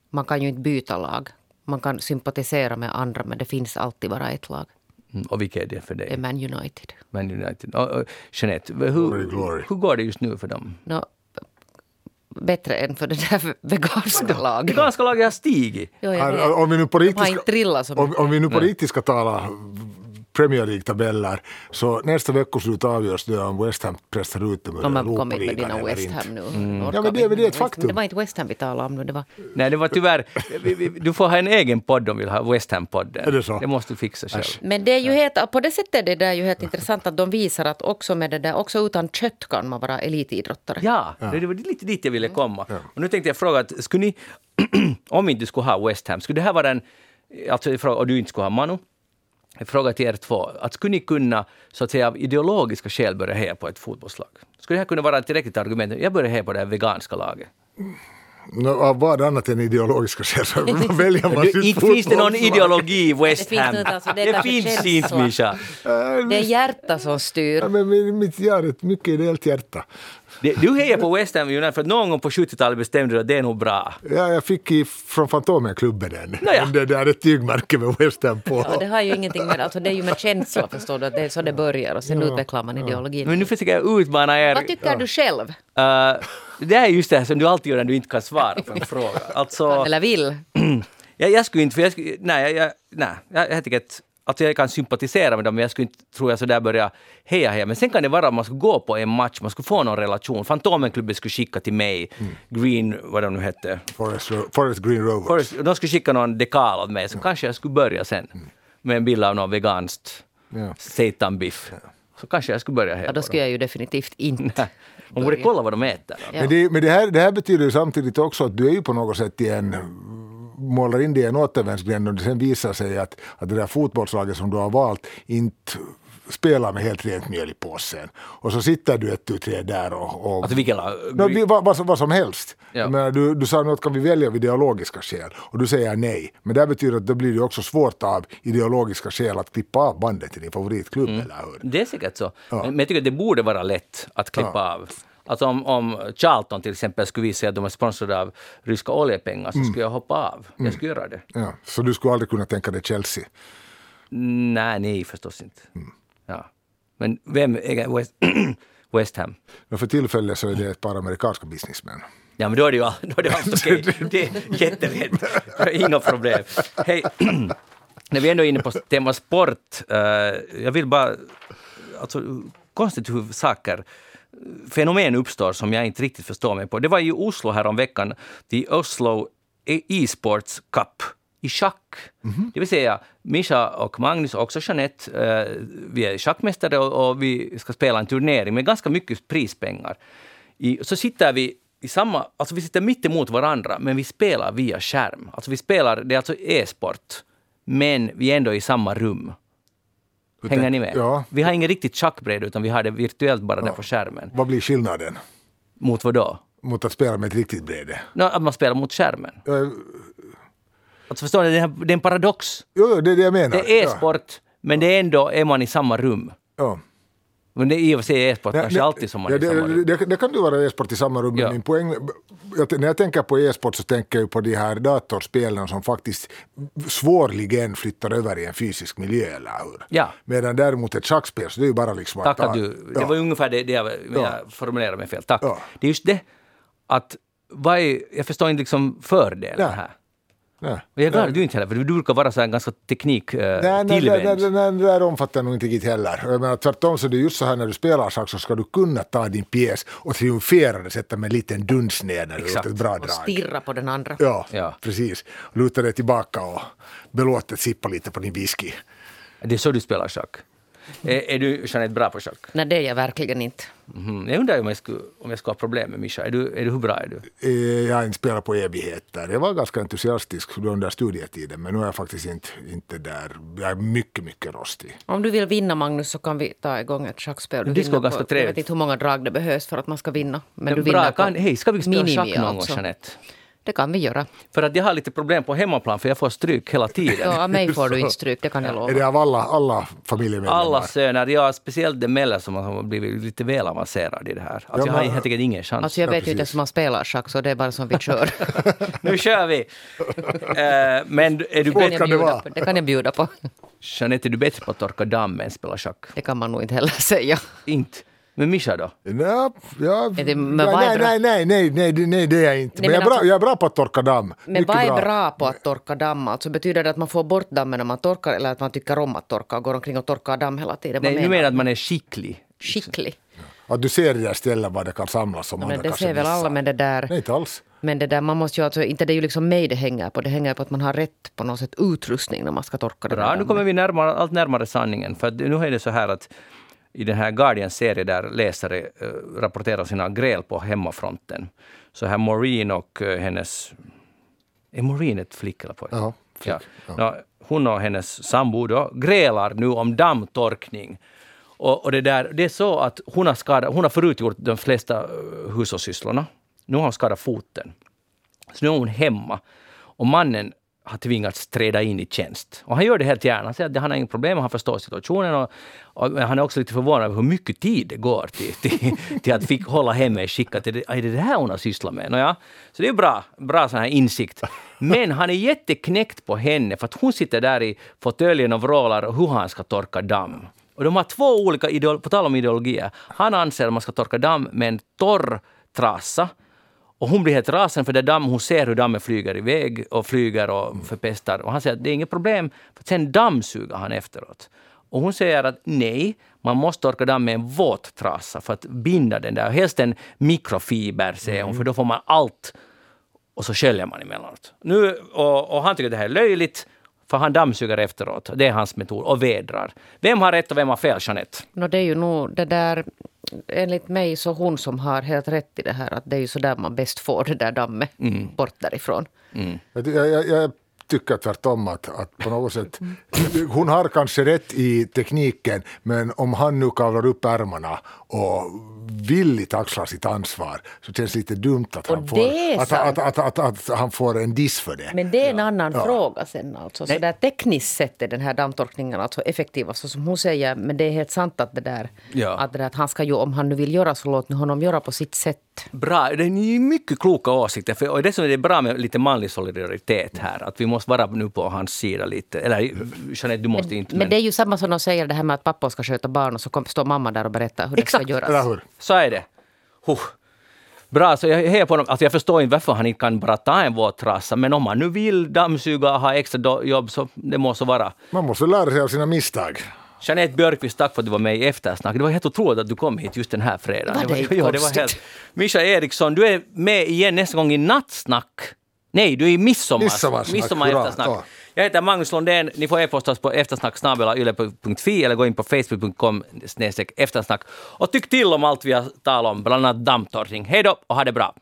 Man kan ju inte byta lag. Man kan sympatisera med andra men det finns alltid bara ett lag. Mm, Och vilka är det för Det är dig? Man United. Man United. Och, och Jeanette, hur, glory. hur går det just nu för dem? Nå, bättre än för det där veganska laget. Veganska laget har stigit. Jo, jag vet. Om vi nu på riktigt ska, om vi nu på riktigt ska tala Premier League-tabeller så nästa veckoslut avgörs det om West Ham pressar ut dem ur De har kommit med dina West. Ham nu. Mm. Ja, men det- men det är ett faktum. Det var inte West Ham vi talade om nu. Det var, Nej, det var tyvärr... Du får ha en egen podd om du vill ha West Ham-podden. Är det så? Det måste du fixa själv. Äsch. men det är ju helt, på det sättet är det där ju helt intressant att de visar att också med det där, också utan kött kan man vara elitidrottare. Ja, det var lite dit jag ville komma. Och nu tänkte jag fråga, att skulle ni, om inte du skulle ha West Ham, skulle det här vara en, alltså, och du inte skulle ha Manu, jag frågar till er två, att skulle ni kunna så att säga av ideologiska skäl börja heja på ett fotbollslag? Skulle det här kunna vara ett tillräckligt argument? Jag börjar heja på det här veganska laget. Nå, av vad annat än ideologiska skäl så väljer man sitt inte finns det någon ideologi i West Det finns Ham. inte, alltså, det finns inte, Mischa. Det är hjärta som styr. Ja, men men mitt jag har ett mycket ideellt hjärta. Du hejar på West Ham United för att någon gång på 70-talet bestämde du att det är nog bra. Ja, jag fick i, från Fantomen-klubben den. Nåja. Det där ett tygmärke med West Ham på. Ja, det har ju ingenting med, alltså det är ju med känsla förstår du, att det är så det börjar och sen utvecklar man ideologin. Men nu försöker jag utmana er. Vad tycker du själv? Uh, det är just det här som du alltid gör när du inte kan svara på en fråga. Alltså, Eller vill? jag, jag skulle inte, för jag skulle, nej, jag, jag, nej, jag, jag tycker att Alltså jag kan sympatisera med dem, men jag skulle inte, tror jag, sådär börja heja heja. Men sen kan det vara att man ska gå på en match, man skulle få någon relation. Fantomenklubben skulle skicka till mig, Green, vad de nu hette, Forest, Forest Green Rovers. Forrest, de skulle skicka någon dekal åt mig, så kanske jag skulle börja sen. Med en bild av någon veganskt Ja. seitanbiff. Så kanske jag skulle börja heja Ja, då skulle jag ju definitivt inte. Man borde kolla vad de äter. Ja. Men, det, men det, här, det här betyder ju samtidigt också att du är ju på något sätt i en målar in det i en återvändsgränd och det sen visar sig att, att det där fotbollslaget som du har valt inte spelar med helt rent mjöl i påsen. Och så sitter du ett, tu, tre där och... och Alltså vilket lag? No, vi- vad, vad, vad som helst. Ja. Menar, du, du sa att kan vi välja av ideologiska skäl och du säger nej. Men det betyder att då blir det också svårt av ideologiska skäl att klippa av bandet till din favoritklubb, Mm. eller hur? Det är säkert så. Men, men jag tycker att det borde vara lätt att klippa av. Alltså om, om Charlton till exempel skulle visa att de är sponsrade av ryska oljepengar så Mm. skulle jag hoppa av. Jag skulle göra det. Ja, så du skulle aldrig kunna tänka dig Chelsea? Nej, nej förstås inte. Mm. Ja. Men vem äger West, West Ham? Men för tillfället så är det ett par amerikanska businessmän. Ja, men då är det ju då är det allt okej. Det är jättelätt. Inga problem. Hej, när vi ändå är inne på tema sport. eh, jag vill bara... Alltså, konstigt hur saker fenomen uppstår som jag inte riktigt förstår mig på. Det var i Oslo här om veckan, the Oslo E- e-sports cup i schack. Det vill säga, Mischa och Magnus och också Jeanette, eh, vi är schackmästare och, och vi ska spela en turnering med ganska mycket prispengar. I, så sitter vi i samma, alltså vi sitter mitt emot varandra, men vi spelar via skärm. Alltså vi spelar, det är alltså e-sport, men vi är ändå i samma rum. Hänger ni med? Ja. Vi har inget riktigt schackbräde, utan vi har det virtuellt bara där på skärmen. Vad blir skillnaden Mot vad då? mot att spela med ett riktigt bräde? Nå, att man spelar mot skärmen. Ja, Alltså förstår ni, det är, en paradox. Jo, det är det jag menar. Det är e-sport, men det är ändå är man i samma rum. Ja. Ja. Men det är i och för sig e-sport Nej, kanske nej, alltid som man ja, är i samma det, rum. det, det kan ju vara e-sport i samma rum, men Ja. min poäng... Jag, när jag tänker på e-sport så tänker jag på de här datorspelen som faktiskt svårligen flyttar över i en fysisk miljö, eller hur? Ja. Medan däremot ett schackspel, så det är ju bara liksom Tack ta- att du... Det ja. var ungefär det, det jag, Ja. jag formulerade mig fel. Tack. Ja. Det är just det att vad är, jag förstår inte liksom fördelen här. Nej. Och jag är glad att du inte heller, för du brukar vara så här ganska teknik eh, Nej, nej, nej, nej, nej, det där omfattar jag nog inte riktigt heller. Jag menar, tvärtom så är det just så här när du spelar schack så ska du kunna ta din pjäs och triumferande sätta med en liten duns ner när du Exakt. gjort ett bra Och drag. stirra på den andra. Ja, Ja. precis. Luta dig tillbaka och belåtet sippa lite på din whisky. Det är så du spelar schack. Är, är du Jeanette bra på schack? Nej, det är jag verkligen inte. Mhm. Jag undrar om jag, skulle, om jag skulle ha problem med Mischa. Är du, är du, hur bra är du? Eh, Jag har inte spelat på evigheter. Jag var ganska entusiastisk under studietiden men nu är jag faktiskt inte, inte där. Jag är mycket, mycket rostig. Om du vill vinna Magnus så kan vi ta igång ett schackspel. Du Det skulle ganska på- Jag trevligt. vet inte hur många drag det behövs för att man ska vinna. Men du bra, vinner kan, hej, ska vi spela schack någon gång, alltså. Jeanette? Det kan vi göra. För att jag har lite problem på hemmaplan, för jag får stryk hela tiden. Ja, av mig får du inte stryk, det kan jag Är lova. det av alla, alla familjemedlemmar? Alla söner, ja, speciellt de Melle som har blivit lite väl avancerad i det här. Alltså, Ja, jag har helt enkelt ingen chans. Alltså jag Ja, vet ju inte ens hur man spelar schack, så det är bara som vi kör. Nu kör vi! Eh, men är du bättre? det bjuda vara? på. det kan jag bjuda på. Jeanette, är du bättre på att torka damm än spela schack? Det kan man nog inte heller säga. Inte. Men Mischa då? Ja, ja, men nej, är bra? nej, nej, nej, nej, det- nej, det är jag inte. Nej, Men, jag, är men bra, alltså- jag är bra på att torka damm. Men Mycket vad är bra på att torka damm? Alltså betyder det att man får bort dammen när man torkar eller att man tycker om att torka och går omkring och torkar damm hela tiden? Vad Nej, nu menar jag att man är skicklig. Skicklig. Att du ser det där stället var det kan samlas som Ja, andra men det ser väl alla, men det där... Nej, inte alls. Men det där, man måste ju alltså, inte det är ju liksom mig det hänger på. Det hänger på att man har rätt på något sätt utrustning när man ska torka det Bra, nu kommer vi närmare, allt närmare sanningen. För nu är det så här att i den här Guardians serie där läsare eh, rapporterar sina gräl på hemmafronten. Så här Maureen och eh, hennes... Är Maureen ett flick eller pojke? Ja, flick, Ja. Ja, hon och hennes sambo då grälar nu om dammtorkning. Och, och det, där, det är så att hon har, skadat, hon har förut gjort de flesta eh, hushållssysslorna. Nu har hon skadat foten. Så nu är hon hemma. Och mannen har tvingats träda in i tjänst. Och han gör det helt gärna. Han säger att han har inga problem, han förstår situationen. Och, och, men han är också lite förvånad över hur mycket tid det går till, till, till att fick hålla hemma i skick. Att det, är det det här hon har sysslat med? Nåja, så det är bra, bra sån här insikt. Men han är jätteknäckt på henne för att hon sitter där i fåtöljen och vrålar hur han ska torka damm. Och de har två olika ideologier, på tal om ideologier. Han anser att man ska torka damm med en torr trasa och hon blir helt rasande för det damm, hon ser hur dammen flyger iväg och flyger och förpestar. Och han säger att det är inget problem, för sen dammsuger han efteråt. Och hon säger att nej, man måste torka damm med en våt trasa för att binda den där. Helst en mikrofiber, säger hon, för då får man allt. Och så sköljer man emellanåt. Nu, och, och han tycker att det här är löjligt, för han dammsuger efteråt. Det är hans metod. Och vädrar. Vem har rätt och vem har fel, Jeanette? No, det är ju nog det där, enligt mig så hon som har helt rätt i det här att det är ju så där man bäst får det där dammet bort därifrån. Jag, jag, jag, jag tycker tvärtom att, att på något sätt, hon har kanske rätt i tekniken, men om han nu kavlar upp ärmarna och villigt axlar sitt ansvar så känns det lite dumt att han, får, att, att, att, att, att, att han får en diss för det. Men det är en annan fråga sen alltså. Så där tekniskt sett är den här dammtorkningen alltså effektiv, så som hon säger. Men det är helt sant att det där, Ja. att, det där att han ska ju, om han nu vill göra så låt nu honom göra på sitt sätt. Bra, det är mycket kloka åsikter. För, och det som är bra med lite manlig solidaritet här, att vi måste vara nu på hans sida lite. Eller Jeanette, du måste inte. Men det är ju samma som de säger det här med att pappa ska sköta barn och så kom, står mamma där och berättar hur Exakt, det ska göras. hur? Så är det. Huh. Bra, så jag hejar på honom. Alltså jag förstår inte varför han inte kan bara ta en våt trasa, men om han nu vill dammsuga och ha extra jobb så det måste vara. Man måste lära sig av sina misstag. Jeanette Björkqvist, tack för att du var med i Eftersnack. Det var helt otroligt att du kom hit just den här fredagen. Var det inte ja, det var helt... Mischa Eriksson, du är med igen nästa gång i Nattsnack. Nej, du är i midsommar. Midsommarsnack, midsommar eftersnack. ja. Jag heter Magnus Lundén. Ni får e-posta oss på eftersnack.yle.fi eller gå in på facebook.com eftersnack. Och tyck till om allt vi har talat om, bland annat dammtorkning. Hej då och ha det bra!